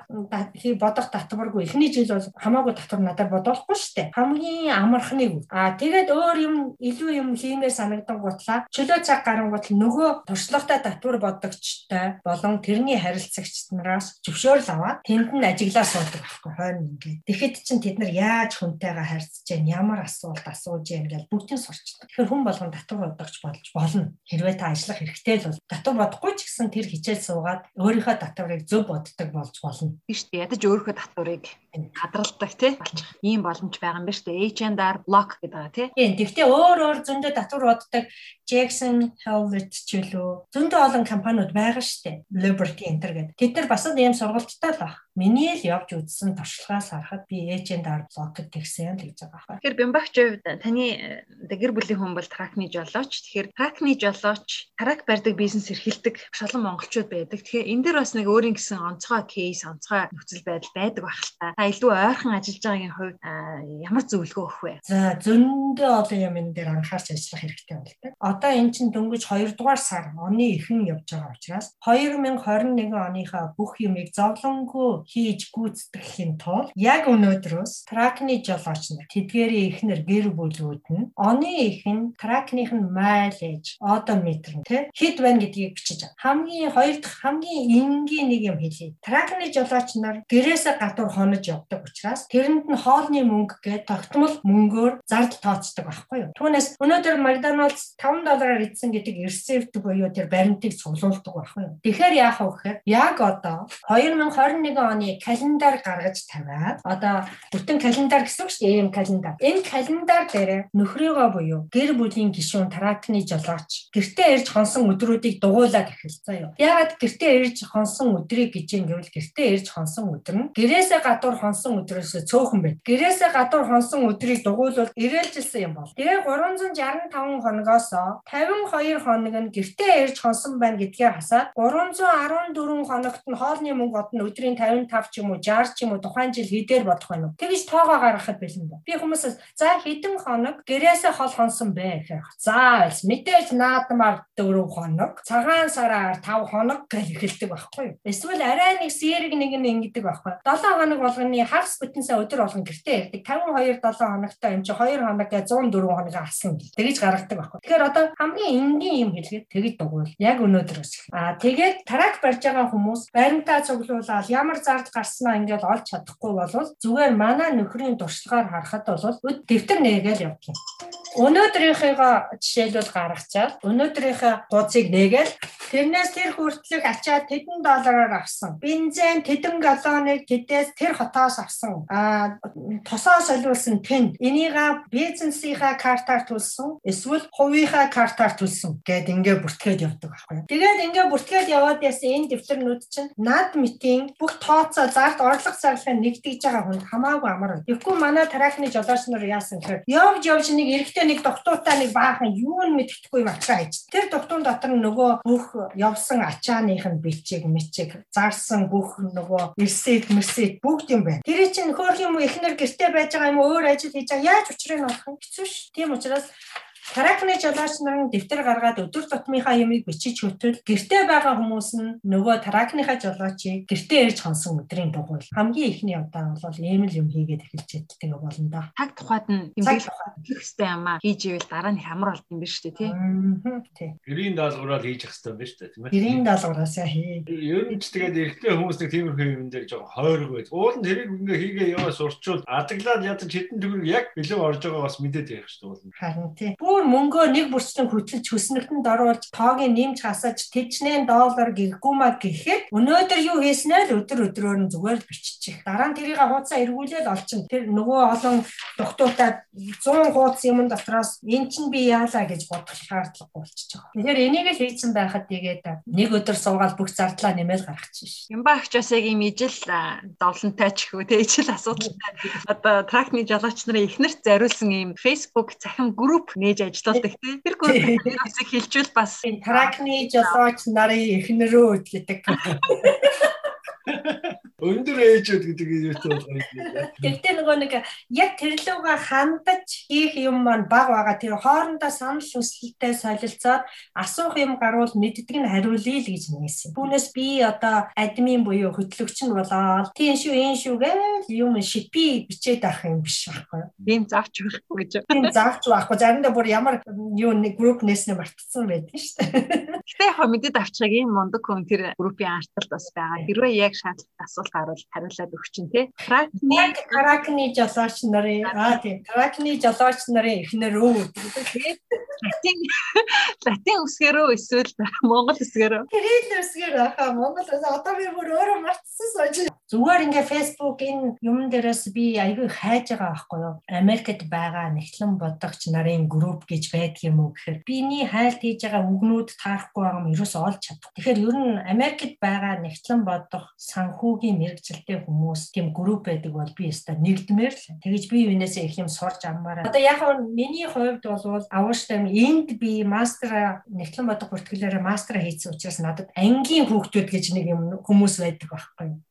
бодох татваргүй эхний жил бол хамаагүй татвар надад бодохгүй штэ. Хамгийн амархныг. Аа тэгээд өөр юм илүү юм хиймээр санагдан гутлаа чөлөө цаг гарангуут нөгөө туршлагатай татвар бодогчтой болон тэрний харилцагч нараас зөвшөөрөл аваад тэнд нь ажиглаа суудаг байхгүй хойно ингээ. Тэгэхэд чинь тэд нар яаж хүнтэйгээ харьцаж ямар асуулт асууж гэн гэж бүгдийг сурчдаг. Тэгэхээр хүн болгон татвар бодогч болж болно. Хэрвээ та ажиллах хэрэгтэй л бол татвар бодохгүй ч гэсэн тэр хичээл суугаад өөрийнхөө татварыг зөв боддог болж болно. Тийм шүү дээ. Ядаж өөрийнхөө татварыг гадралдаг тий болчих. Ийм боломж байгаа юм ба шүү дээ. H&R block гэдэг байгаа тий. Тийм. Тэгвэл өөр өөр зөндөө татвар боддог Jackson Hewlett ч үлээ зөндөө олон компаниуд байгаа шүү дээ. Liberty Enter гэдэг. Тэд нар бас ийм сургалттай л баг. Миний л явж үзсэн туршлагаас харахад би H&R block тэгсэн л гэж байгаа байна. Тэгэхээр Бямбагчийн хувьд таны э, гэр бүлийн хүн бол тракны жолооч. Тэгэхээр тракны жолооч трак барьдаг бизнес эрхэлдэг шалан монголчууд байдаг. Тэгэхээр энэ дээр бас нэг өөрийн гэсэн онцгой кейс, онцгой нөхцөл байдал байдаг байх л та. Та илүү ойрхон ажиллаж байгаагийн хувьд ямар зөвлөгөө өгөх вэ? За зөндөө олон юм энэ дээр анхаарч ажиллах хэрэгтэй да одоо эн чинь дөнгөж 2 дугаар сар оны эхэн явж байгаа учраас 2021 оныхаа бүх юмыг зовлонгүй хийж гүйцэтгэхийн тулд яг өнөөдрөөс тракны жолооч нар тэдгээрийн ихнэр гэр бүлүүд нь оны ихэн тракных нь майлж одометр тий хэд байна гэдгийг бичиж байгаа. Хамгийн хоёр дахь хамгийн энгийн нэг юм хэлье. Тракны жолооч нар гэрээсээ гадуур хонож явдаг учраас тэрэнд нь хоолны мөнгө гээд тогтмол мөнгөөр зардал тооцдог байхгүй юу. Түүнээс өнөөдөр McDonald's 5 доллараар идсэн гэдэг рецепт буюу тэр баримтыг цуглуулдаг байхгүй юу. Тэгэхээр яах вэ гэхээр яг одоо 2021 оны календар гаргаж тавиад одоо бүтэн календар гэсэн үг шүү дээ ийм календар. Энэ календар дээр нөхрийгөө буюу гэр бүлийн гишүүн тракны жолооч гэртээ ирж хонсон өдрүүдийг дугуулад эхэлсэн юу. Яагаад гэртээ ирж хонсон өдрийг гэж юм гэвэл гэртээ ирж хонсон өдөр нь гэрээсээ гадуур хонсон өдрөөс цөөхөн байд. Гэрээсээ гадуур хонсон өдрийг дугуулвал ирээлжилсэн юм бол. Тэгээ 365 хоногоос 52 хоног нь гэртээ ирж хонсон байна гэдгээр хасаад 314 хоногт нь хоолны мөнгө одно өдрийн 55 ч юм уу 60 ч юм уу тухайн жил хэдээр бодох байна уу? Тэгэж тоогоо гаргахад бэлэн ба. Би хүмүүсээс за хэдэн хоног гэрээсээ хол хонсон бэ гэхээр за мэдээж наадмаар 4 хоног, цагаан сараар 5 хоног гэж эхэлдэг байхгүй юу? Эсвэл арай нэг сэрэг нэг нь ингэдэг байхгүй. 7 хоног болгоны хагас бүтэнсээ өдөр болгон гэртээ ирдэг. 52 7 хоногтой юм чи 2 хоног гэ 104 хоног алсан гэл. Тэгэж гаргадаг байхгүй. Тэгэхээр одоо хамгийн энгийн юм хэлгээд тэгэж дугуул. Яг өнөөдрөөс. Аа тэгээд трак барьж байгаа хүмүүс баримтаа цуглуулаад ямар зардал гарснаа ингээд олж чадахгүй болвол зүгээр манай нөхрийн туршлагаар харахад бол дэвтэр нээгээл явдаг. Өнөөдрийнхээ жишээлбэл гаргачаад өнөөдрийнхээ гуцыг нээгээл тэрнээс тэр хүртэлх ачаад тэдэн доллараар авсан. Бензин тэдэн галлоныг тэдээс тэр хотоос авсан. Аа тосоо солиулсан тэнд энийга бизнесийнхаа картаар төлсөн эсвэл хувийнхаа картаар төлсөн гэд ингээ бүртгээд явдаг байхгүй. Тэгээд ингээ бүртгээд яваад яасан энэ дэвтэрнүүд чинь над митийн бүх тооцоо зард орлого зарлахыг нэгтгэж байгаа хүнд хамаагүй амар. Тэгэхгүй манай тарахны жолооч нар яасан гэхээр явж явж нэг эрэгтэй нэг доктортай нэг баахан юу нь мэддэхгүй юм ачаа хийж. Тэр доктор дотор нөгөө бүх явсан ачааных нь бичиг мичиг зарсан бүх нөгөө ресет мерсет бүгд юм байна. Тэр чинь хөөх юм уу эхнэр гэрте байж байгаа юм уу өөр ажил хийж байгаа яаж учрыг нь олох юм хэцүү ш. Тийм учраас Таракны жолооч нар дэвтэр гаргаад өдөр тутмынхаа юмыг бичиж хөтөл гэртээ байгаа хүмүүс нь нөгөө таракныхаа жолоочийг гэртээ ирж хонсон өдрийн дугуйл хамгийн ихний удаа бол ийм л юм хийгээд эхэлж яддаг болно да. Таг тухайд нь тэмдэглэх хэрэгтэй юм аа хийж ивэл дараа нь ямар болд юм бэ шүү дээ тий. Гэрийн даалгавраар хийж явах хэрэгтэй юм байна шүү дээ тийм ээ. Гэрийн даалгавраасаа хий. Ер нь ч тэгээд эрэгтэй хүмүүс нэг тиймэрхүү юм дээр жоохон хойрог байд. Уул нь тэрийг ингээ хийгээ яваа сурчвал адаглаад ядаж хэдэн төгрөг яг билүү орж байгаа бас мэдээд явах шүү дээ. Харин тий бүр мөнгөө нэг бүрчлэн хөтлөж хөснөгтөнд оруулж тоогийн нэмж хасаж тэжнээ доллар гэргүүмаа гэхэд өнөөдөр юу хийснэ л өдөр өдрөөр нь зүгээр л биччих. Дараа нь тэрийг хуудасаа эргүүлээд олчин. Тэр нөгөө олон доктортай 100 хуудас юм дотроос эн чинь би яалаа гэж бодох шаардлагагүй болчихж байгаа. Тэгэхээр энийг л хийсэн байхад тэгээд нэг өдөр суугаад бүх зардлаа нэмээд гаргачих шин. Ямбаа ачаас яг юм ижил зовлонтой ч хөө тэ ижил асуудалтай. Одоо тракны жолооч нарын ихнэрт зориулсан ийм Facebook захин групп нээж ажилладаг тий. Тэр группээс хэлжүүл бас тракны жолооч нарын эхнэрөө гэдэг. Өндөр ээжүүд гэдэг юм байна. Тэгтээ нөгөө нэг яг тэрлүүгээ хандаж хийх юм маань баг байгаа. Тэр хоорондоо санал хүсэлтэд солилцоод асуух юм гарвал мэддэг нь хариулъя л гэж нээсэн. Түүнээс би одоо админ буюу хөтлөгч нь болоод тийм шүү энэ шүү гэж юм шипи бичээд авах юм биш байхгүй юу? Тийм завч байхгүй гэж. Тийм завч байхгүй. Заримдаа бүр ямар юу нэг групп нээснэ мартсан байдаг шүү дээ. Гэтэ яг мэдээд авчихаг юм мундаг хүн тэр группийн арталт бас байгаа. Хэрвээ яг шаардлага асуулт асуулт гарвал хариулаад өгч чинь тий. Кракны кракны жолооч нарын аа тий кракны жолооч нарын эхнэр өө тэгээд латин латин үсгэрөө эсвэл монгол үсгэрөө. Кирилл үсгэр ахаа монгол одоо би бүр өөрөө мартсан сууж. Зүгээр ингээ фэйсбુક энэ юм дээрээс би айгүй хайж байгаа байхгүй юу? Америкт байгаа нэгтлэн бодогч нарын групп гэж байдаг юм уу гэхээр биний хайлт хийж байгаа үгнүүд таарахгүй байгаа юм ерөөсөө олж чадах. Тэгэхээр ер нь Америкт байгаа нэгтлэн бодох санхүүгийн мэрэгчлээ хүмүүс тийм групп байдаг бол би өстой нэгдмээр л. Тэгэж би юунаас их юм сурч аммаараа. Одоо яг нь миний хувьд бол авууштай. Энд би мастера нэгтлэн бодох бүртгэлээрээ мастера хийсэн учраас надад ангийн хүүхдүүд гэж нэг юм хүмүүс байдаг байхгүй юу.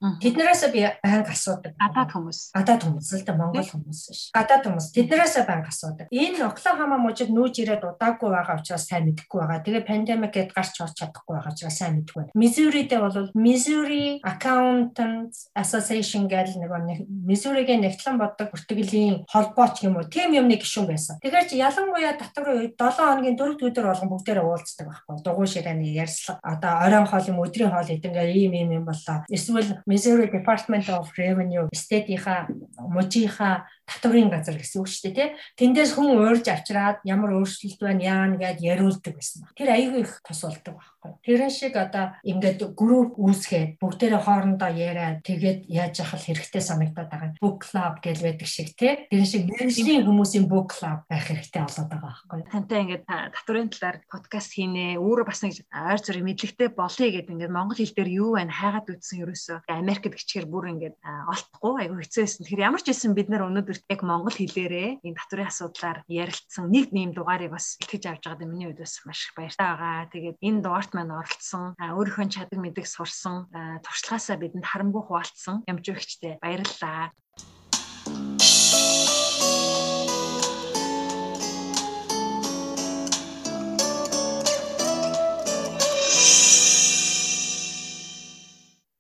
Тэднээс би байнга асуудаг. Гадаад хүмүүс. Гадаад хүмүүс л да Монгол хүмүүс биш. Гадаад хүмүүс. Тэднээс байнга асуудаг. Энэ Оклахома мужид нүүж ирээд удаагүй байгаа учраас сайн мэдэхгүй байгаа. Тэгээ пандемик гээд гарч орч чадахгүй байгаа учраас сайн мэдгүй байна. Мизуридээ бол Missouri Accountants Association гэдэг нэг Missouri-гийн нэгтлэн боддог бүртгэлийн холбооч юм уу? Тим юм нэг гишүүн байсан. Тэгэхээр чи ялангуяа татварын үед 7 хоногийн 4 өдөр болгон бүгдээрээ уулздаг байхгүй. Дугуй ширэний ярьслага одоо оройн хоол юм өдрийн хоол гэдэг ийм ийм юм боллоо. Эсвэл Missouri Department of Revenue state-ийнхаа мужийнхаа татварын газар гэсэн үг шүү дээ тий. Тэндээс хүн уурж авчираад ямар өөрчлөлт байна яана гэд яриулдаг байсан баг. Тэр аюу их тус болдог байхгүй. Тэрэн шиг одоо ингээд групп үүсгээд бүгдээрээ хоорондоо яриад тэгээд яаж яхал хэрэгтэй санагдаад байгаа. Book club гэж байдаг шиг тий. Тэрэн шиг мэрэгжлийн хүмүүсийн book club байх хэрэгтэй болоод байгаа байхгүй. Тантай ингээд татварын талаар подкаст хийнэ. Өөрөө бас нэг ойр зүрийн мэдлэгтэй болъё гэдэг ингээд монгол хэл дээр юу байна хайгаад үтсэн ерөөсөө Америкт гिचгээр бүр ингээд олдохгүй аюу хэцүү байсан. Тэгэхээр ямар ч байсан бид нар өнөөдөр өнөөдөр яг монгол хэлээрээ энэ татварын асуудлаар ярилцсан нэг нэм дугаарыг бас итгэж авч байгаа миний хувьд бас маш их баяртай байгаа. Тэгээд энэ дугаарт маань оролцсон өөрийнхөө чадаг мэдэг сурсан туршлагаасаа бидэнд харамгүй хуваалцсан ямжуугчтэй баярлалаа.